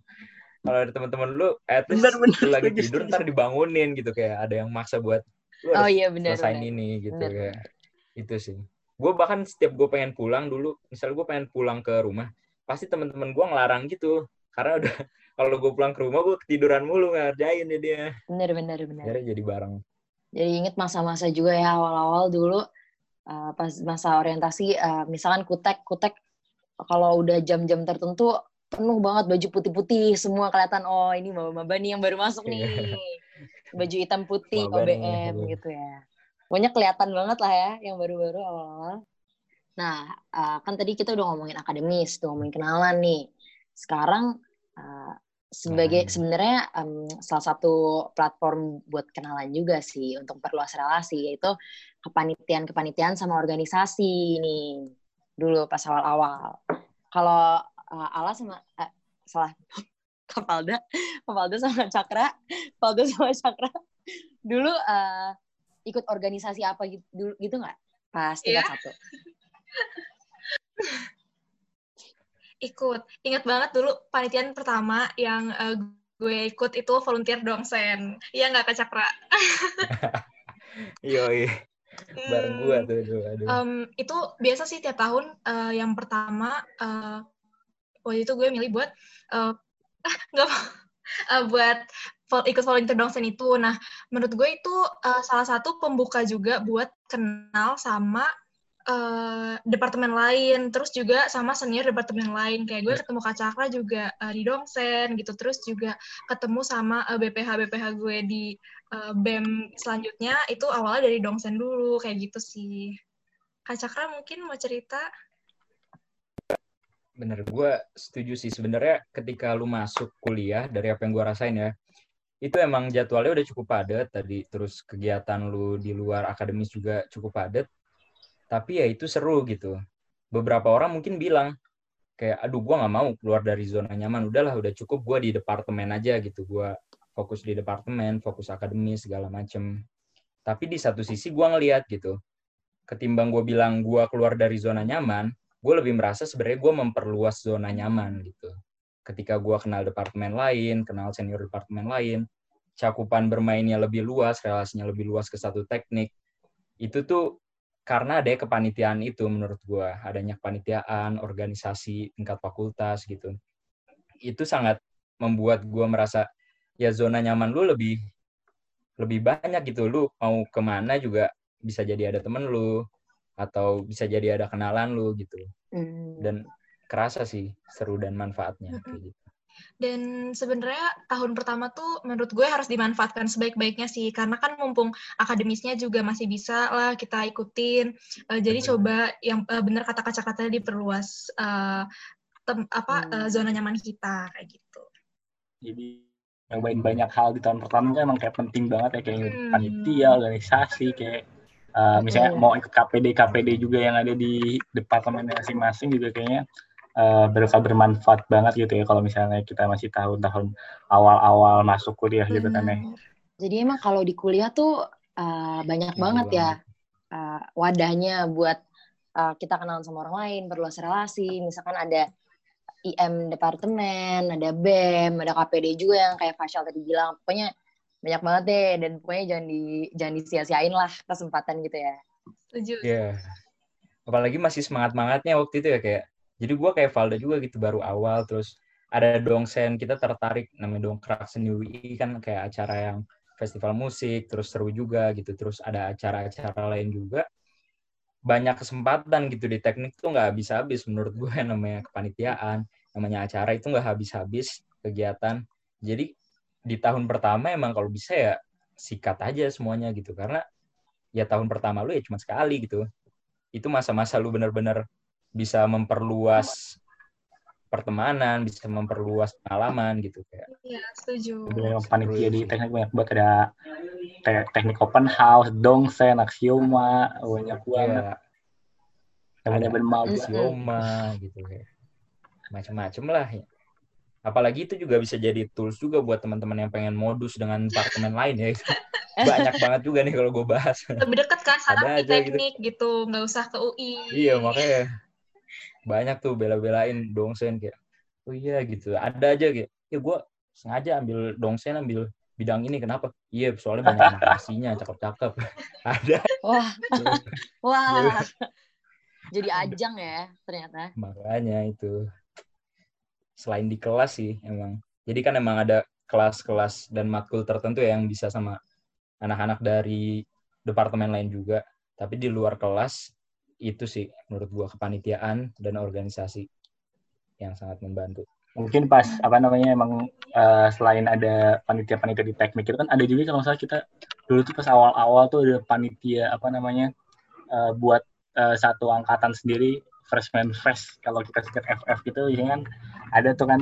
[laughs] kalau ada teman-teman lu at least bener, bener, lu lagi tidur ntar dibangunin gitu kayak ada yang maksa buat lu oh, iya, bener, selesai bener. ini gitu bener. kayak. itu sih. Gue bahkan setiap gue pengen pulang dulu misal gue pengen pulang ke rumah pasti teman-teman gue ngelarang gitu. Karena udah kalau gue pulang ke rumah gue ketiduran mulu ngerjain ya dia. Bener bener bener. Jadi jadi bareng. Jadi inget masa-masa juga ya awal-awal dulu uh, pas masa orientasi uh, misalkan kutek kutek kalau udah jam-jam tertentu penuh banget baju putih-putih semua kelihatan oh ini maba-maba nih yang baru masuk nih. Iya. baju hitam putih Maba OBM nih, gitu ya. Pokoknya kelihatan banget lah ya yang baru-baru awal-awal. Nah uh, kan tadi kita udah ngomongin akademis udah ngomongin kenalan nih. Sekarang uh, sebagai hmm. sebenarnya um, salah satu platform buat kenalan juga sih untuk perluas relasi yaitu kepanitiaan kepanitiaan sama organisasi ini dulu pas awal-awal kalau uh, Ala sama uh, salah [laughs] Kapalda Kapalda sama Cakra Kapalda sama Cakra dulu uh, ikut organisasi apa gitu gitu nggak pas tingkat yeah. satu [laughs] ikut. Ingat banget dulu panitian pertama yang uh, gue ikut itu volunteer dongsen. Iya nggak Kak Cakra? [laughs] iya, iya. Bareng gue hmm. tuh. Aduh, aduh. Um, itu biasa sih tiap tahun uh, yang pertama uh, waktu itu gue milih buat uh, nggak uh, [laughs] buat ikut volunteer dongsen itu. Nah, menurut gue itu uh, salah satu pembuka juga buat kenal sama uh, departemen lain, terus juga sama senior departemen lain. Kayak gue iya. ketemu Kak Cakra juga uh, di Dongsen gitu, terus juga ketemu sama uh, eh, BPH BPH gue di uh, BEM selanjutnya itu awalnya dari Dongsen dulu kayak gitu sih. Kak Cakra mungkin mau cerita? Bener, gue setuju sih. Sebenarnya ketika lu masuk kuliah, dari apa yang gue rasain ya, itu emang jadwalnya udah cukup padat tadi. Terus kegiatan lu di luar akademis juga cukup padat tapi ya itu seru gitu. Beberapa orang mungkin bilang kayak aduh gue nggak mau keluar dari zona nyaman. Udahlah udah cukup gue di departemen aja gitu. Gue fokus di departemen fokus akademis segala macem. Tapi di satu sisi gue ngeliat gitu ketimbang gue bilang gue keluar dari zona nyaman gue lebih merasa sebenarnya gue memperluas zona nyaman gitu. Ketika gue kenal departemen lain kenal senior departemen lain cakupan bermainnya lebih luas relasinya lebih luas ke satu teknik itu tuh karena ada kepanitiaan itu menurut gue adanya kepanitiaan organisasi tingkat fakultas gitu. Itu sangat membuat gue merasa ya zona nyaman lu lebih lebih banyak gitu. Lu mau ke mana juga bisa jadi ada temen lu atau bisa jadi ada kenalan lu gitu. Mm. dan kerasa sih seru dan manfaatnya kayak gitu dan sebenarnya tahun pertama tuh menurut gue harus dimanfaatkan sebaik-baiknya sih. Karena kan mumpung akademisnya juga masih bisa lah kita ikutin. Uh, jadi coba yang uh, benar kata kata-kata diperluas uh, tem, apa uh, zona nyaman kita kayak gitu. Jadi nyobain banyak hal di tahun pertama kan emang kayak penting banget ya kayak hmm. panitia organisasi kayak uh, misalnya hmm. mau ikut KPD KPD juga yang ada di departemen masing-masing juga kayaknya uh, bakal bermanfaat banget gitu ya kalau misalnya kita masih tahun-tahun awal-awal masuk kuliah hmm. gitu kan ya. Jadi emang kalau di kuliah tuh uh, banyak ya, banget ya uh, wadahnya buat uh, kita kenal sama orang lain, perluas relasi. Misalkan ada IM departemen, ada BEM, ada KPD juga yang kayak Faisal tadi bilang. Pokoknya banyak banget deh dan pokoknya jangan di jangan disia-siain lah kesempatan gitu ya Setuju. Iya. Yeah. Apalagi masih semangat-semangatnya waktu itu ya kayak. Jadi gue kayak Valda juga gitu baru awal terus ada dongsen kita tertarik namanya dongkrak seni UI kan kayak acara yang festival musik terus seru juga gitu terus ada acara-acara lain juga. Banyak kesempatan gitu di teknik tuh nggak habis-habis menurut gue [laughs] namanya kepanitiaan namanya acara itu nggak habis-habis kegiatan. Jadi di tahun pertama emang kalau bisa ya sikat aja semuanya gitu karena ya tahun pertama lu ya cuma sekali gitu. Itu masa-masa lu bener-bener bisa memperluas pertemanan bisa memperluas pengalaman gitu kayak Iya, setuju. Sebenarnya panitia di teknik banyak banget ada kayak teknik open house, dongsen, aksioma, banyak banget. ya Namanya ada bermaga. aksioma gitu kayak macam-macam lah ya. apalagi itu juga bisa jadi tools juga buat teman-teman yang pengen modus dengan departemen lain ya [laughs] banyak banget juga nih kalau gue bahas Lebih dekat kan di aja gitu. teknik gitu, nggak usah ke UI. iya makanya banyak tuh bela-belain dongsen kayak oh iya gitu. Ada aja kayak ya gue sengaja ambil dongsen ambil bidang ini kenapa? Iya soalnya banyak anak aslinya cakep-cakep. [laughs] Ada. Wah. [laughs] Wah. Jadi ajang ya ternyata. Makanya itu. Selain di kelas sih emang. Jadi kan emang ada kelas-kelas dan matkul tertentu ya yang bisa sama anak-anak dari departemen lain juga. Tapi di luar kelas itu sih menurut gua kepanitiaan dan organisasi yang sangat membantu Mungkin pas apa namanya emang eh, selain ada panitia-panitia di teknik itu kan ada juga kalau misalnya kita dulu tuh pas awal-awal tuh ada panitia apa namanya eh, buat eh, satu angkatan sendiri freshman fresh kalau kita singkat FF gitu ya kan ada tuh kan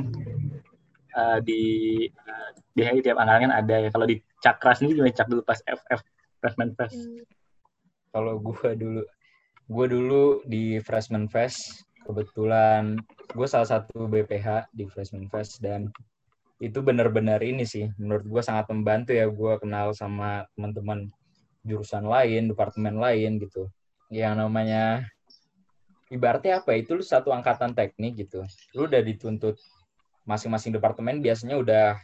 eh, di eh, di hari tiap angkatan kan ada ya kalau di cakra sendiri gimana cak dulu pas FF freshman fresh Hmm. kalau gua dulu gua dulu di freshman fest kebetulan gue salah satu BPH di freshman fest dan itu benar-benar ini sih menurut gue sangat membantu ya gue kenal sama teman-teman jurusan lain departemen lain gitu. Yang namanya ibaratnya apa ya, itu lu satu angkatan teknik gitu. Lu udah dituntut masing-masing departemen biasanya udah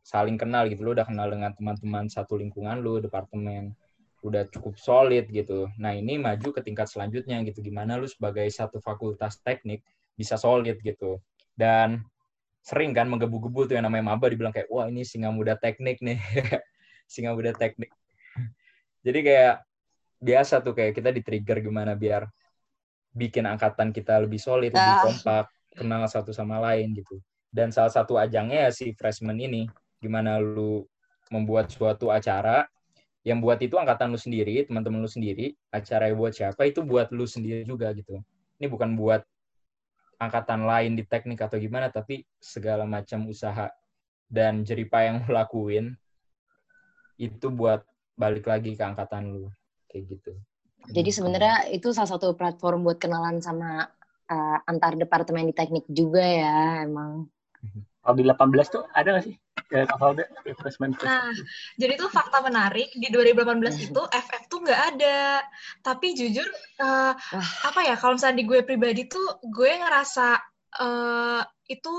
saling kenal gitu. Lu udah kenal dengan teman-teman satu lingkungan lu departemen udah cukup solid gitu. Nah ini maju ke tingkat selanjutnya gitu. Gimana lu sebagai satu fakultas teknik bisa solid gitu. Dan sering kan menggebu-gebu tuh yang namanya maba dibilang kayak wah ini singa muda teknik nih. [laughs] Singa muda teknik. Jadi kayak biasa tuh kayak kita di trigger gimana biar bikin angkatan kita lebih solid lebih Ah. kompak kenal satu sama lain gitu. Dan salah satu ajangnya ya si freshman ini gimana lu membuat suatu acara yang buat itu angkatan lu sendiri teman-teman lu sendiri acara buat siapa itu buat lu sendiri juga gitu. Ini bukan buat angkatan lain di teknik atau gimana tapi segala macam usaha dan jeripah yang lu lakuin itu buat balik lagi ke angkatan lu. Kayak gitu. Jadi sebenarnya itu salah satu platform buat kenalan sama eh, antar departemen di teknik juga ya emang kalau di 18 tuh ada nggak sih? Ya kalau ada freshman fresh Nah, jadi tuh fakta menarik di 2018 itu FF tuh nggak ada. Tapi jujur eh, apa ya kalau misalnya di gue pribadi tuh gue ngerasa eh, itu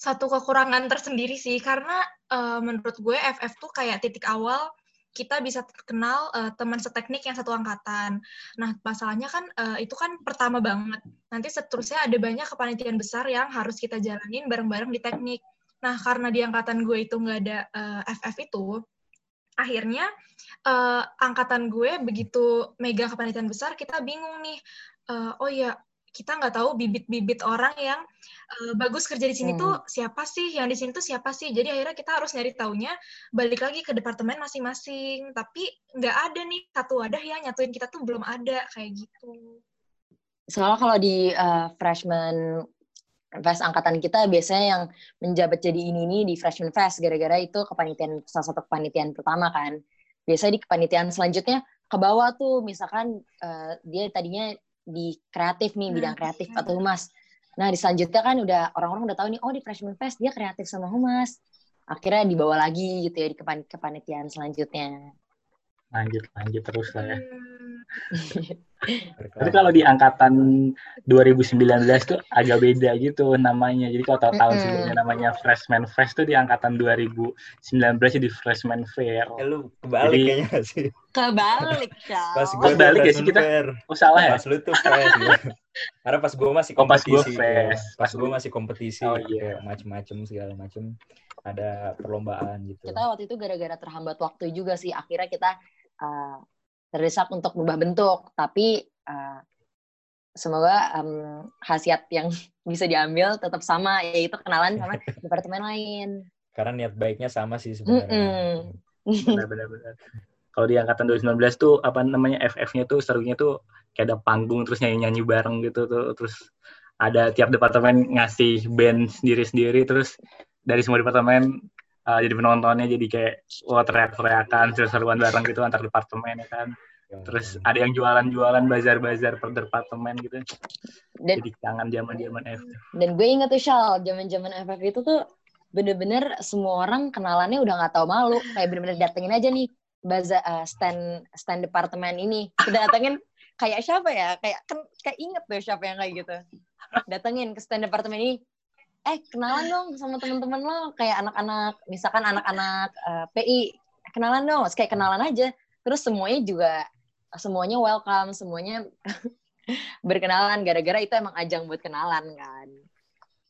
satu kekurangan tersendiri sih. Karena eh, menurut gue FF tuh kayak titik awal kita bisa kenal eh, teman seteknik yang satu angkatan. Nah, masalahnya kan eh, itu kan pertama banget. Nanti seterusnya ada banyak kepanitiaan besar yang harus kita jalanin bareng-bareng di teknik. Nah, karena di angkatan gue itu nggak ada eh, FF itu, akhirnya eh, angkatan gue begitu mega kepanitiaan besar, kita bingung nih. Eh, oh ya, kita nggak tahu bibit-bibit orang yang eh, bagus kerja di sini Hmm. tuh siapa sih, yang di sini tuh siapa sih. Jadi akhirnya kita harus nyari taunya balik lagi ke departemen masing-masing. Tapi nggak ada nih satu wadah yang nyatuin kita tuh belum ada kayak gitu. soalnya kalau di eh, freshman fest angkatan kita biasanya yang menjabat jadi ini ini di freshman fest gara-gara itu kepanitiaan salah satu kepanitiaan pertama kan biasanya di kepanitiaan selanjutnya ke bawah tuh misalkan eh, dia tadinya di kreatif nih bidang Nah, kreatif iya. atau humas. Nah di selanjutnya kan udah orang-orang udah tahu nih oh di freshman fest dia kreatif sama humas. Akhirnya dibawa lagi gitu ya di kepan- kepanitiaan selanjutnya. Lanjut lanjut terus lah ya. Hmm. [laughs] Tapi kalau di angkatan 2019 tuh agak beda gitu namanya. Jadi kalau tahu tahun Mm-mm. sebelumnya namanya Freshman Fest tuh di angkatan 2019 jadi Freshman Fair. Ya lu kebalik Jadi- kayaknya sih. Kebalik, Cal. [laughs] Pas Oh, gue balik ya sih kita? fair. Oh salah ya? Pas lu tuh fest gitu. [laughs] Karena pas gue masih Oh, pas kompetisi. fest. ya. Pas Pas gue masih kompetisi. Oh, iya. macem-macem segala macem. Ada perlombaan gitu. Kita waktu itu gara-gara terhambat waktu juga sih. Akhirnya kita uh, terdesak untuk berubah bentuk. Tapi uh, semoga um, khasiat yang [laughs] bisa diambil tetap sama, yaitu kenalan sama [laughs] departemen lain. Karena niat baiknya sama sih sebenarnya. Mm-mm. Benar-benar. benar. Kalau di angkatan 2019 tuh apa namanya FF-nya tuh serunya tuh kayak ada panggung terus nyanyi-nyanyi bareng gitu tuh terus ada tiap departemen ngasih band sendiri-sendiri terus dari semua departemen uh, jadi penontonnya jadi kayak wah teriak-teriakan seru-seruan bareng gitu antar departemen ya kan? Terus ada yang jualan-jualan bazar-bazar per departemen gitu. Dan jadi kangen zaman-zaman F dan gue inget tuh Shal, zaman-zaman FF itu tuh bener-bener semua orang kenalannya udah nggak tahu malu, kayak bener-bener datengin aja nih baza eh, stand stand departemen ini, kita datengin kayak siapa ya, kayak kan kayak inget tuh siapa yang kayak gitu, datengin ke stand departemen ini, eh kenalan dong sama teman-teman lo, kayak anak-anak, misalkan anak-anak eh, PI, kenalan dong, kayak kenalan aja, terus semuanya juga semuanya welcome, semuanya [laughs] berkenalan gara-gara itu emang ajang buat kenalan kan.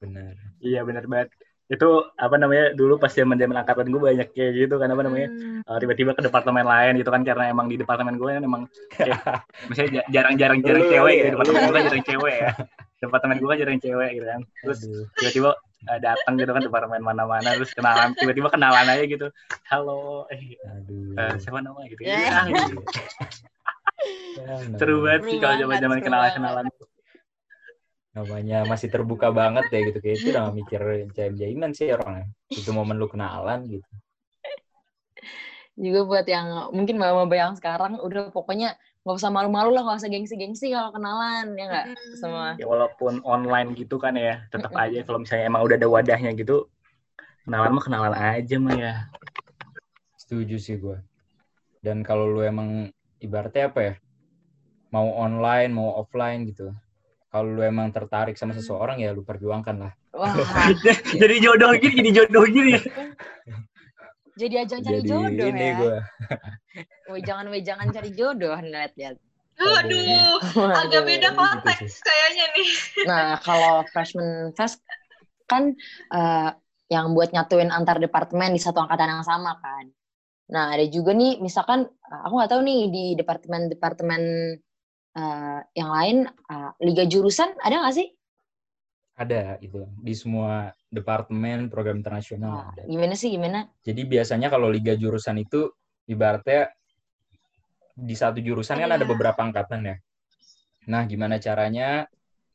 Benar. iya benar banget itu apa namanya dulu pas zaman-zaman angkatan gue banyak kayak gitu kan apa namanya Hmm. uh, tiba-tiba ke departemen lain gitu kan karena emang di departemen gue kan emang kayak misalnya ja- jarang-jarang jarang Lu, cewek lu, gitu lu. departemen gue jarang cewek ya [laughs] departemen gue kan jarang cewek gitu kan. Terus tiba-tiba uh, datang gitu kan departemen mana-mana terus kenalan tiba-tiba kenalan aja gitu. Halo eh Aduh. uh, siapa nama gitu. Ya. ya, gitu. Ya, seru banget sih kalau banget, zaman-zaman seru kenalan-kenalan. Namanya masih terbuka banget ya gitu. Kayak itu udah mikir jaim jaiman sih orangnya itu momen lu kenalan gitu. Juga buat yang mungkin mama yang sekarang udah pokoknya nggak usah malu-malu lah nggak usah gengsi-gengsi kalau kenalan ya nggak? Hmm. semua. Ya walaupun online gitu kan ya tetap aja kalau misalnya emang udah ada wadahnya gitu kenalan mah kenalan aja mah ya. Setuju sih gue dan kalau lu emang ibaratnya apa ya mau online mau offline gitu kalau lu emang tertarik sama seseorang ya lu perjuangkan lah. Wah. [laughs] Jadi jodoh gini jadi jodoh gini [laughs] jadi ajang cari jadi jodoh ini ya. gue [laughs] weh jangan cari jodoh lihat lihat Aduh, agak beda konteks kayaknya nih. nah kalau freshman fest kan eh, yang buat nyatuin antar departemen di satu angkatan yang sama kan. Nah ada juga nih misalkan eh, aku nggak tahu nih di departemen-departemen eh, yang lain eh, liga jurusan ada nggak sih? Ada itu. Di semua departemen program internasional Nah, gimana sih gimana Jadi biasanya kalau liga jurusan itu ibaratnya di satu jurusan kan ada Iya. beberapa angkatan ya. Nah, gimana caranya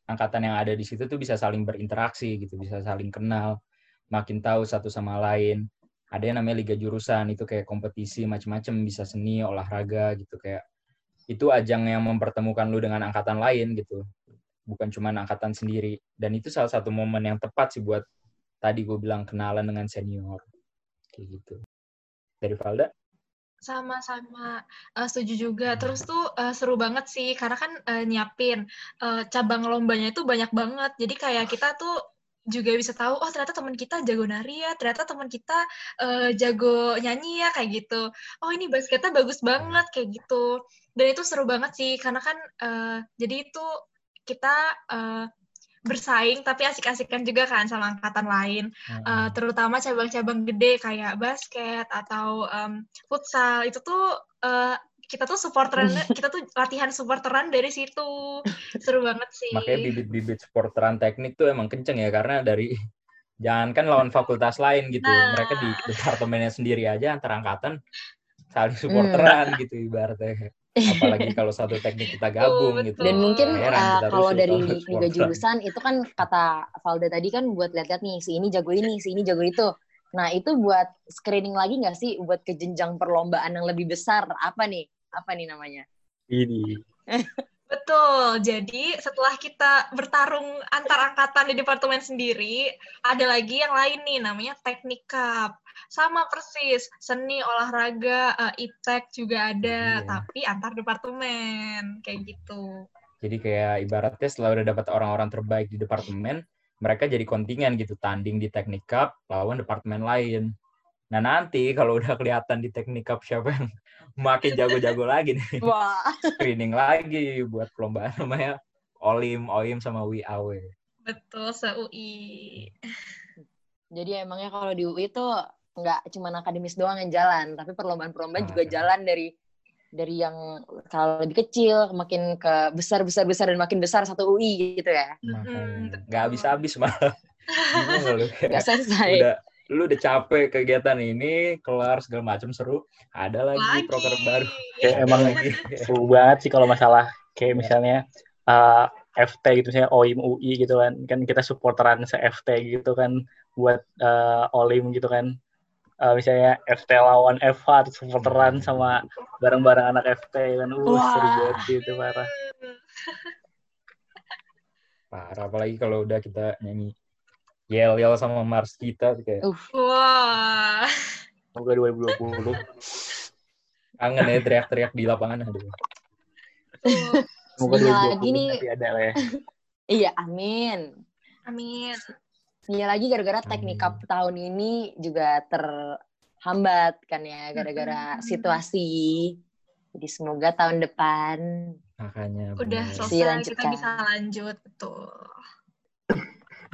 angkatan yang ada di situ tuh bisa saling berinteraksi gitu, bisa saling kenal, makin tahu satu sama lain. Ada yang namanya liga jurusan itu kayak kompetisi macam-macam, bisa seni, olahraga gitu kayak itu ajang yang mempertemukan lu dengan angkatan lain gitu. Bukan cuma angkatan sendiri. Dan itu salah satu momen yang tepat sih buat tadi gue bilang kenalan dengan senior. Kayak gitu. Dari Valda? Sama-sama eh, setuju juga. Terus tuh eh, seru banget sih karena kan eh, nyiapin eh, cabang lombanya itu banyak banget. Jadi kayak kita tuh juga bisa tahu oh ternyata teman kita jago nari ya, ternyata teman kita eh, jago nyanyi ya kayak gitu. Oh ini basketnya bagus banget kayak gitu. Dan itu seru banget sih karena kan eh, jadi itu kita eh, bersaing tapi asik-asikan juga kan sama angkatan lain. Uh, terutama cabang-cabang gede kayak basket atau um, futsal itu tuh uh, kita tuh supporteran kita tuh latihan supporteran dari situ seru banget sih Makanya bibit-bibit sporteran teknik tuh emang kenceng ya karena dari jangan kan lawan fakultas lain gitu. Nah. Mereka di departemennya sendiri aja antar angkatan saling supporteran gitu ibaratnya. Apalagi kalau satu teknik kita gabung Betul, gitu. Dan mungkin Heran uh, kalau dari [laughs] supporteran. jurusan itu kan kata Valda tadi kan buat lihat-lihat nih si ini jago ini, si ini jago itu. Nah itu buat screening lagi nggak sih buat ke jenjang perlombaan yang lebih besar apa nih? Apa nih namanya? ini [laughs] betul jadi setelah kita bertarung antar angkatan di departemen sendiri ada lagi yang lain nih namanya teknik cup sama persis seni olahraga uh, iptek juga ada Iya. tapi antar departemen kayak gitu Jadi kayak ibaratnya setelah udah dapat orang-orang terbaik di departemen, mereka jadi kontingen gitu, tanding di teknik cup lawan departemen lain. Nah nanti kalau udah kelihatan di teknik cup siapa yang [laughs] makin jago-jago lagi nih, [laughs] Wah. screening lagi buat perlombaan namanya Olim, Oim sama WIAW. betul se UI Jadi emangnya kalau di UI tuh nggak cuma akademis doang yang jalan, tapi perlombaan-perlombaan juga Ah. jalan dari dari yang kalau lebih kecil makin ke besar besar besar dan makin besar satu UI gitu ya. Makanya betul. nggak habis-habis malah. Bingung nggak Nggak selesai. udah lu udah capek kegiatan ini kelar segala macam seru ada lagi, lagi proker baru Kayak emang lagi seru banget sih kalau masalah kayak misalnya uh, FT gitu misalnya OIM UI gitu kan kan kita supporteran se FT gitu kan buat uh, OLIM gitu kan Uh, misalnya FT lawan FH terus supporteran sama bareng-bareng anak FT kan uh Wah. seru banget sih itu parah parah apalagi kalau udah kita nyanyi yel yel sama Mars kita kayak Uh, wah semoga 2020 kangen ya teriak-teriak di lapangan aduh Tuh. semoga 2020 gini. nanti ada lah ya iya, amin. amin Iya lagi gara-gara teknik Amin. cup tahun ini juga terhambat kan ya gara-gara Mm-mm. situasi. Jadi semoga tahun depan makanya udah selesai Dilanjutkan. kita bisa lanjut betul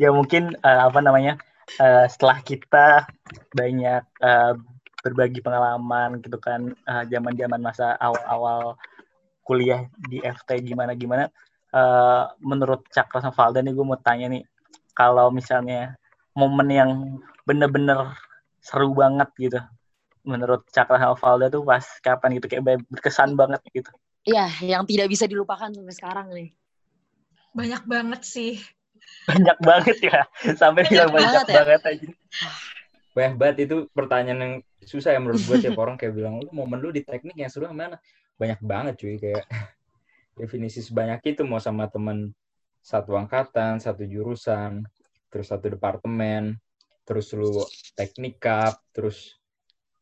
ya mungkin uh, apa namanya uh, setelah kita banyak uh, berbagi pengalaman gitu kan uh, zaman-zaman masa awal-awal kuliah di FT gimana gimana uh, menurut Cakra sama Valda nih gue mau tanya nih kalau misalnya momen yang bener-bener seru banget gitu menurut Cakra sama Valda tuh pas kapan gitu kayak berkesan banget gitu Iya, yang tidak bisa dilupakan sampai sekarang nih. banyak banget sih banyak banget ya sampai Banyak bilang banyak banget ya. banget aja Banyak banget itu pertanyaan yang susah ya menurut gue tiap orang kayak bilang lu momen lu di teknik yang seru yang mana banyak banget cuy kayak [laughs] definisi sebanyak itu mau sama temen satu angkatan satu jurusan terus satu departemen terus lu teknik cup terus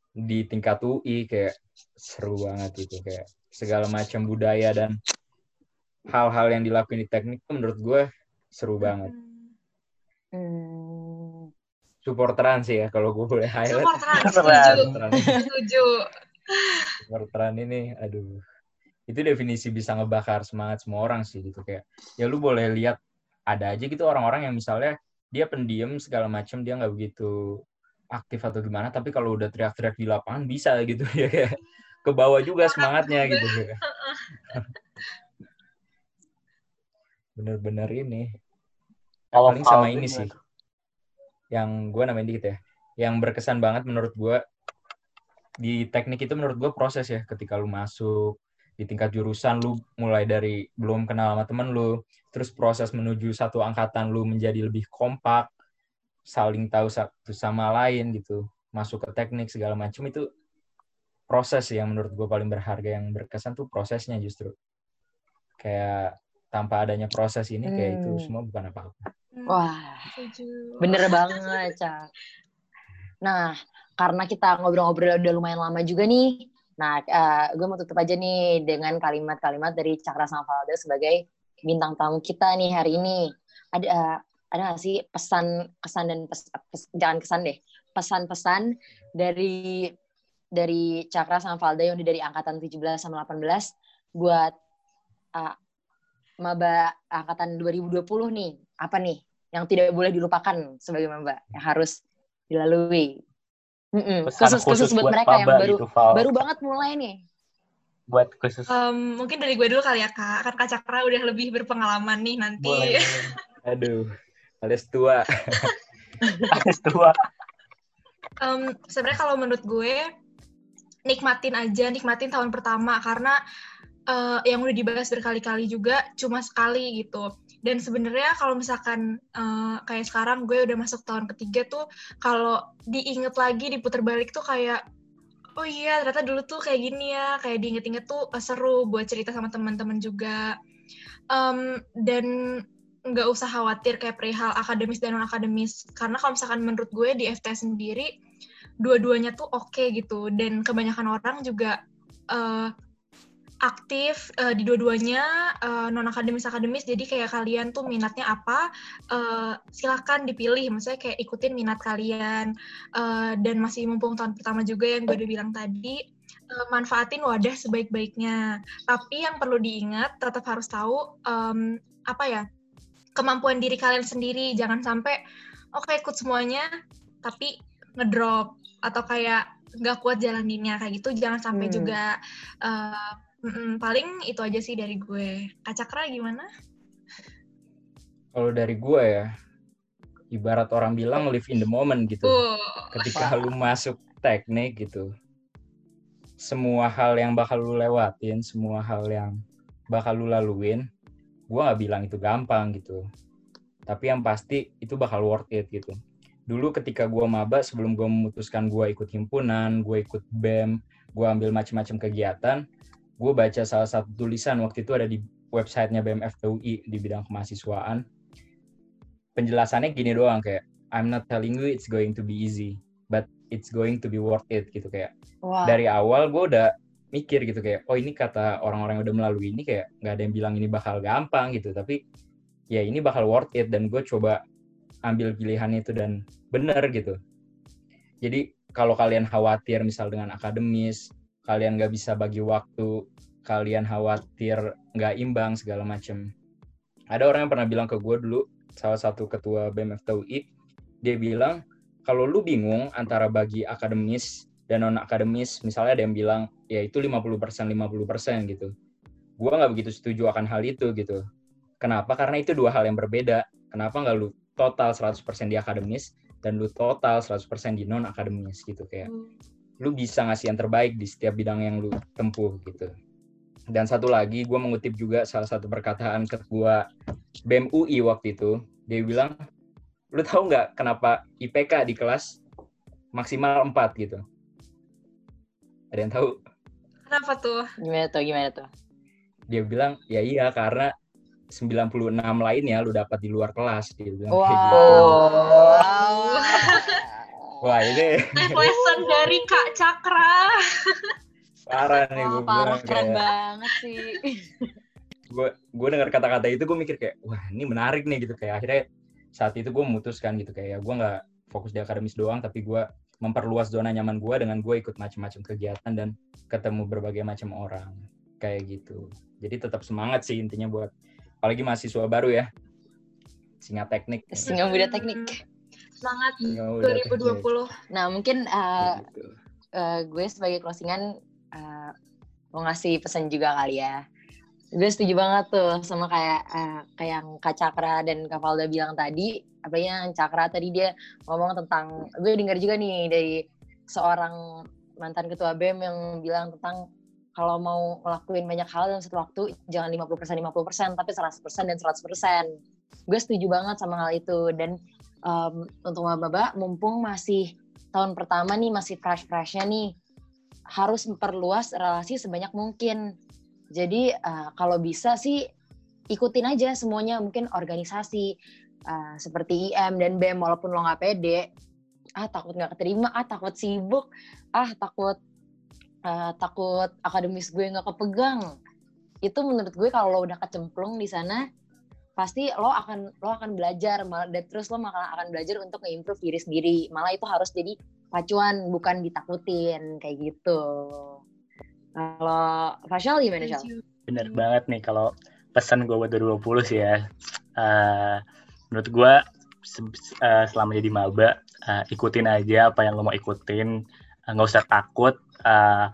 di tingkat UI kayak seru banget itu kayak segala macam budaya dan hal-hal yang dilakuin di teknik tuh menurut gue seru banget. Hmm. supporteran sih ya kalau gue boleh highlight. Supporteran setuju supporteran. setuju. Supporteran ini aduh itu definisi bisa ngebakar semangat semua orang sih gitu. Kayak ya lu boleh lihat ada aja gitu orang-orang yang misalnya dia pendiam segala macam dia nggak begitu aktif atau gimana tapi kalau udah teriak-teriak di lapangan bisa gitu. [laughs] Ya kayak ke bawah juga semangatnya gitu. [laughs] Bener-bener ini. Kalau paling sama ini sih. yang gue namain dikit ya. Yang berkesan banget menurut gue di teknik itu menurut gue proses ya. Ketika lu masuk di tingkat jurusan lu mulai dari belum kenal sama temen lu terus proses menuju satu angkatan lu menjadi lebih kompak saling tahu satu sama lain gitu masuk ke teknik segala macam itu proses yang menurut gue paling berharga yang berkesan tuh prosesnya justru kayak tanpa adanya proses ini kayak itu Hmm. semua bukan apa-apa Wah, setuju bener banget, Cak. Nah, karena kita ngobrol-ngobrol udah lumayan lama juga nih, nah gue mau tutup aja nih dengan kalimat-kalimat dari Cakra sama Valda sebagai bintang tamu kita nih hari ini. Ada eh, ada nggak sih pesan kesan dan pes, pes- jangan kesan deh. Pesan-pesan dari dari Cakra sama yang dari angkatan 17 sama 18 buat uh, maba angkatan 2020 nih. Apa nih yang tidak boleh dilupakan sebagai maba? Yang harus dilalui Mm-mm. Pesan khusus khusus buat, mereka yang baru gitu, Val. baru banget mulai nih. Buat khusus. Em, mungkin dari gue dulu kali ya kak. Kan kak Cakra udah lebih berpengalaman nih nanti. Boleh. [laughs] Aduh alias tua. [laughs] Alias tua. Em, sebenarnya kalau menurut gue nikmatin aja nikmatin tahun pertama. Karena eh, yang udah dibahas berkali-kali juga cuma sekali gitu dan sebenarnya kalau misalkan eh, kayak sekarang gue udah masuk tahun ketiga tuh kalau diinget lagi diputar balik tuh kayak oh iya ternyata dulu tuh kayak gini ya. Kayak diinget-inget tuh eh, seru buat cerita sama teman-teman juga. Em, dan nggak usah khawatir kayak perihal akademis dan non akademis karena kalau misalkan menurut gue di FT sendiri dua-duanya tuh oke okay gitu. Dan kebanyakan orang juga uh, aktif uh, di dua-duanya uh, non akademis akademis jadi kayak kalian tuh minatnya apa uh, silakan dipilih. Maksudnya kayak ikutin minat kalian. Uh, dan masih mumpung tahun pertama juga yang gue udah bilang tadi uh, manfaatin wadah sebaik-baiknya. Tapi yang perlu diingat tetap harus tahu um, apa ya kemampuan diri kalian sendiri. Jangan sampai oke okay, ikut semuanya tapi ngedrop. Atau kayak nggak kuat jalaninnya kayak gitu. Jangan sampai hmm. juga uh, Mm-mm, paling itu aja sih dari gue. Kacakra gimana? Kalau dari gue ya, ibarat orang bilang live in the moment gitu. Uh, Ketika lu masuk teknik gitu, semua hal yang bakal lu lewatin, semua hal yang bakal lu laluin, gue gak bilang itu gampang gitu. Tapi yang pasti itu bakal worth it gitu. Dulu ketika gue maba, sebelum gue memutuskan gue ikut himpunan, gue ikut BEM, gue ambil macam-macam kegiatan, gue baca salah satu tulisan waktu itu ada di websitenya BMFTUI di bidang kemahasiswaan. Penjelasannya gini doang kayak I'm not telling you it's going to be easy, but it's going to be worth it gitu kayak. Wow. Dari awal gue udah mikir gitu kayak oh ini kata orang-orang yang udah melalui ini kayak nggak ada yang bilang ini bakal gampang gitu tapi ya ini bakal worth it dan gue coba ambil pilihan itu dan bener gitu jadi kalau kalian khawatir misal dengan akademis kalian nggak bisa bagi waktu, kalian khawatir nggak imbang segala macem. Ada orang yang pernah bilang ke gue dulu, salah satu ketua BMFTUI, dia bilang kalau lu bingung antara bagi akademis dan non akademis, misalnya ada yang bilang ya itu 50% 50% gitu. Gue nggak begitu setuju akan hal itu gitu. Kenapa? Karena itu dua hal yang berbeda. Kenapa nggak lu total 100% di akademis dan lu total 100% di non akademis gitu kayak. Hmm lu bisa ngasih yang terbaik di setiap bidang yang lu tempuh gitu. Dan satu lagi, gue mengutip juga salah satu perkataan ketua BEM UI waktu itu. Dia bilang, lu tahu nggak kenapa IPK di kelas maksimal 4 gitu? Ada yang tahu? Kenapa tuh? Gimana tuh? Gimana tuh? Dia bilang, ya iya karena 96 lainnya lu dapat di luar kelas. Dia bilang wow. kayak gitu. Wow. [laughs] Wah ini. Life lesson dari Kak Cakra. Parah nih gue Parah keren kayak... banget sih. gue gue dengar kata-kata itu gue mikir kayak wah ini menarik nih gitu kayak akhirnya saat itu gue memutuskan gitu kayak gue nggak fokus di akademis doang tapi gue memperluas zona nyaman gue dengan gue ikut macam-macam kegiatan dan ketemu berbagai macam orang kayak gitu jadi tetap semangat sih intinya buat apalagi mahasiswa baru ya singa teknik singa muda teknik Semangat ya, 2020. Nah, mungkin uh, uh, gue sebagai closingan uh, mau ngasih pesan juga kali ya. Gue setuju banget tuh sama kayak uh, kayak yang Kak Cakra dan Kak Valda bilang tadi. Apa yang Cakra tadi dia ngomong tentang gue dengar juga nih dari seorang mantan ketua BEM yang bilang tentang kalau mau ngelakuin banyak hal dalam satu waktu jangan 50% 50% tapi 100% dan 100%. Gue setuju banget sama hal itu dan um, untuk maba mumpung masih tahun pertama nih masih fresh freshnya nih harus memperluas relasi sebanyak mungkin. Jadi uh, kalau bisa sih ikutin aja semuanya mungkin organisasi uh, seperti IM dan BEM walaupun lo nggak pede. Ah takut nggak keterima ah takut sibuk ah takut uh, takut akademis gue nggak kepegang. Itu menurut gue kalau lo udah kecemplung di sana pasti lo akan lo akan belajar malah dan terus lo malah akan belajar untuk nge-improve diri sendiri. Malah itu harus jadi pacuan bukan ditakutin kayak gitu. Kalau Fashal gimana Shal? Bener banget nih kalau pesan gue buat 2020 sih ya. Uh, menurut gue uh, selama jadi maba uh, ikutin aja apa yang lo mau ikutin. Nggak uh, usah takut uh,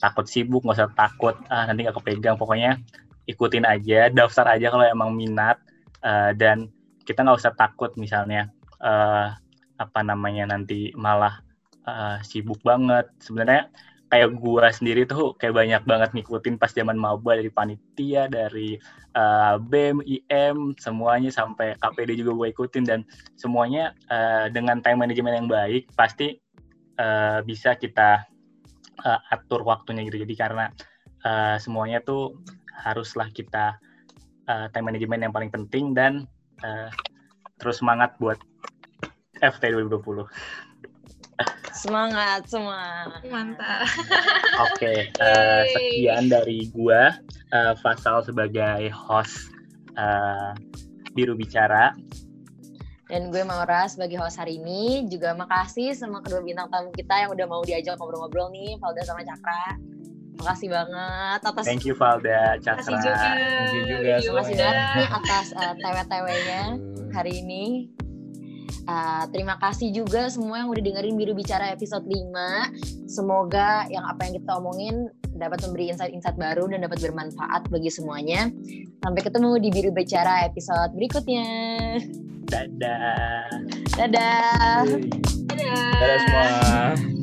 takut sibuk nggak usah takut uh, nanti nggak kepegang. Pokoknya ikutin aja, daftar aja kalau emang minat uh, dan kita nggak usah takut misalnya uh, apa namanya nanti malah uh, sibuk banget. Sebenarnya kayak gua sendiri tuh kayak banyak banget ngikutin pas zaman maba dari panitia, dari uh, BEM, IM, semuanya sampai KPD juga gue ikutin dan semuanya uh, dengan time management yang baik pasti uh, bisa kita uh, atur waktunya gitu. Jadi karena uh, semuanya tuh haruslah kita uh, time management yang paling penting dan uh, terus semangat buat FT 2020. Semangat semua. Mantap. Oke, uh, sekian dari gua uh, Fasal sebagai host uh, Biru Bicara. Dan gue Maura sebagai host hari ini. Juga makasih sama kedua bintang tamu kita yang udah mau diajak ngobrol-ngobrol nih, Valda sama Cakra. Makasih banget atas Thank you Valda, Cakra. Makasih juga. Thank you juga Terima kasih semuanya. banget nih atas uh, [laughs] tewe-tewenya hari ini. Uh, terima kasih juga semua yang udah dengerin Biru Bicara episode 5. Semoga yang apa yang kita omongin dapat memberi insight-insight baru dan dapat bermanfaat bagi semuanya. Sampai ketemu di Biru Bicara episode berikutnya. Dadah. Dadah. Dadah semua.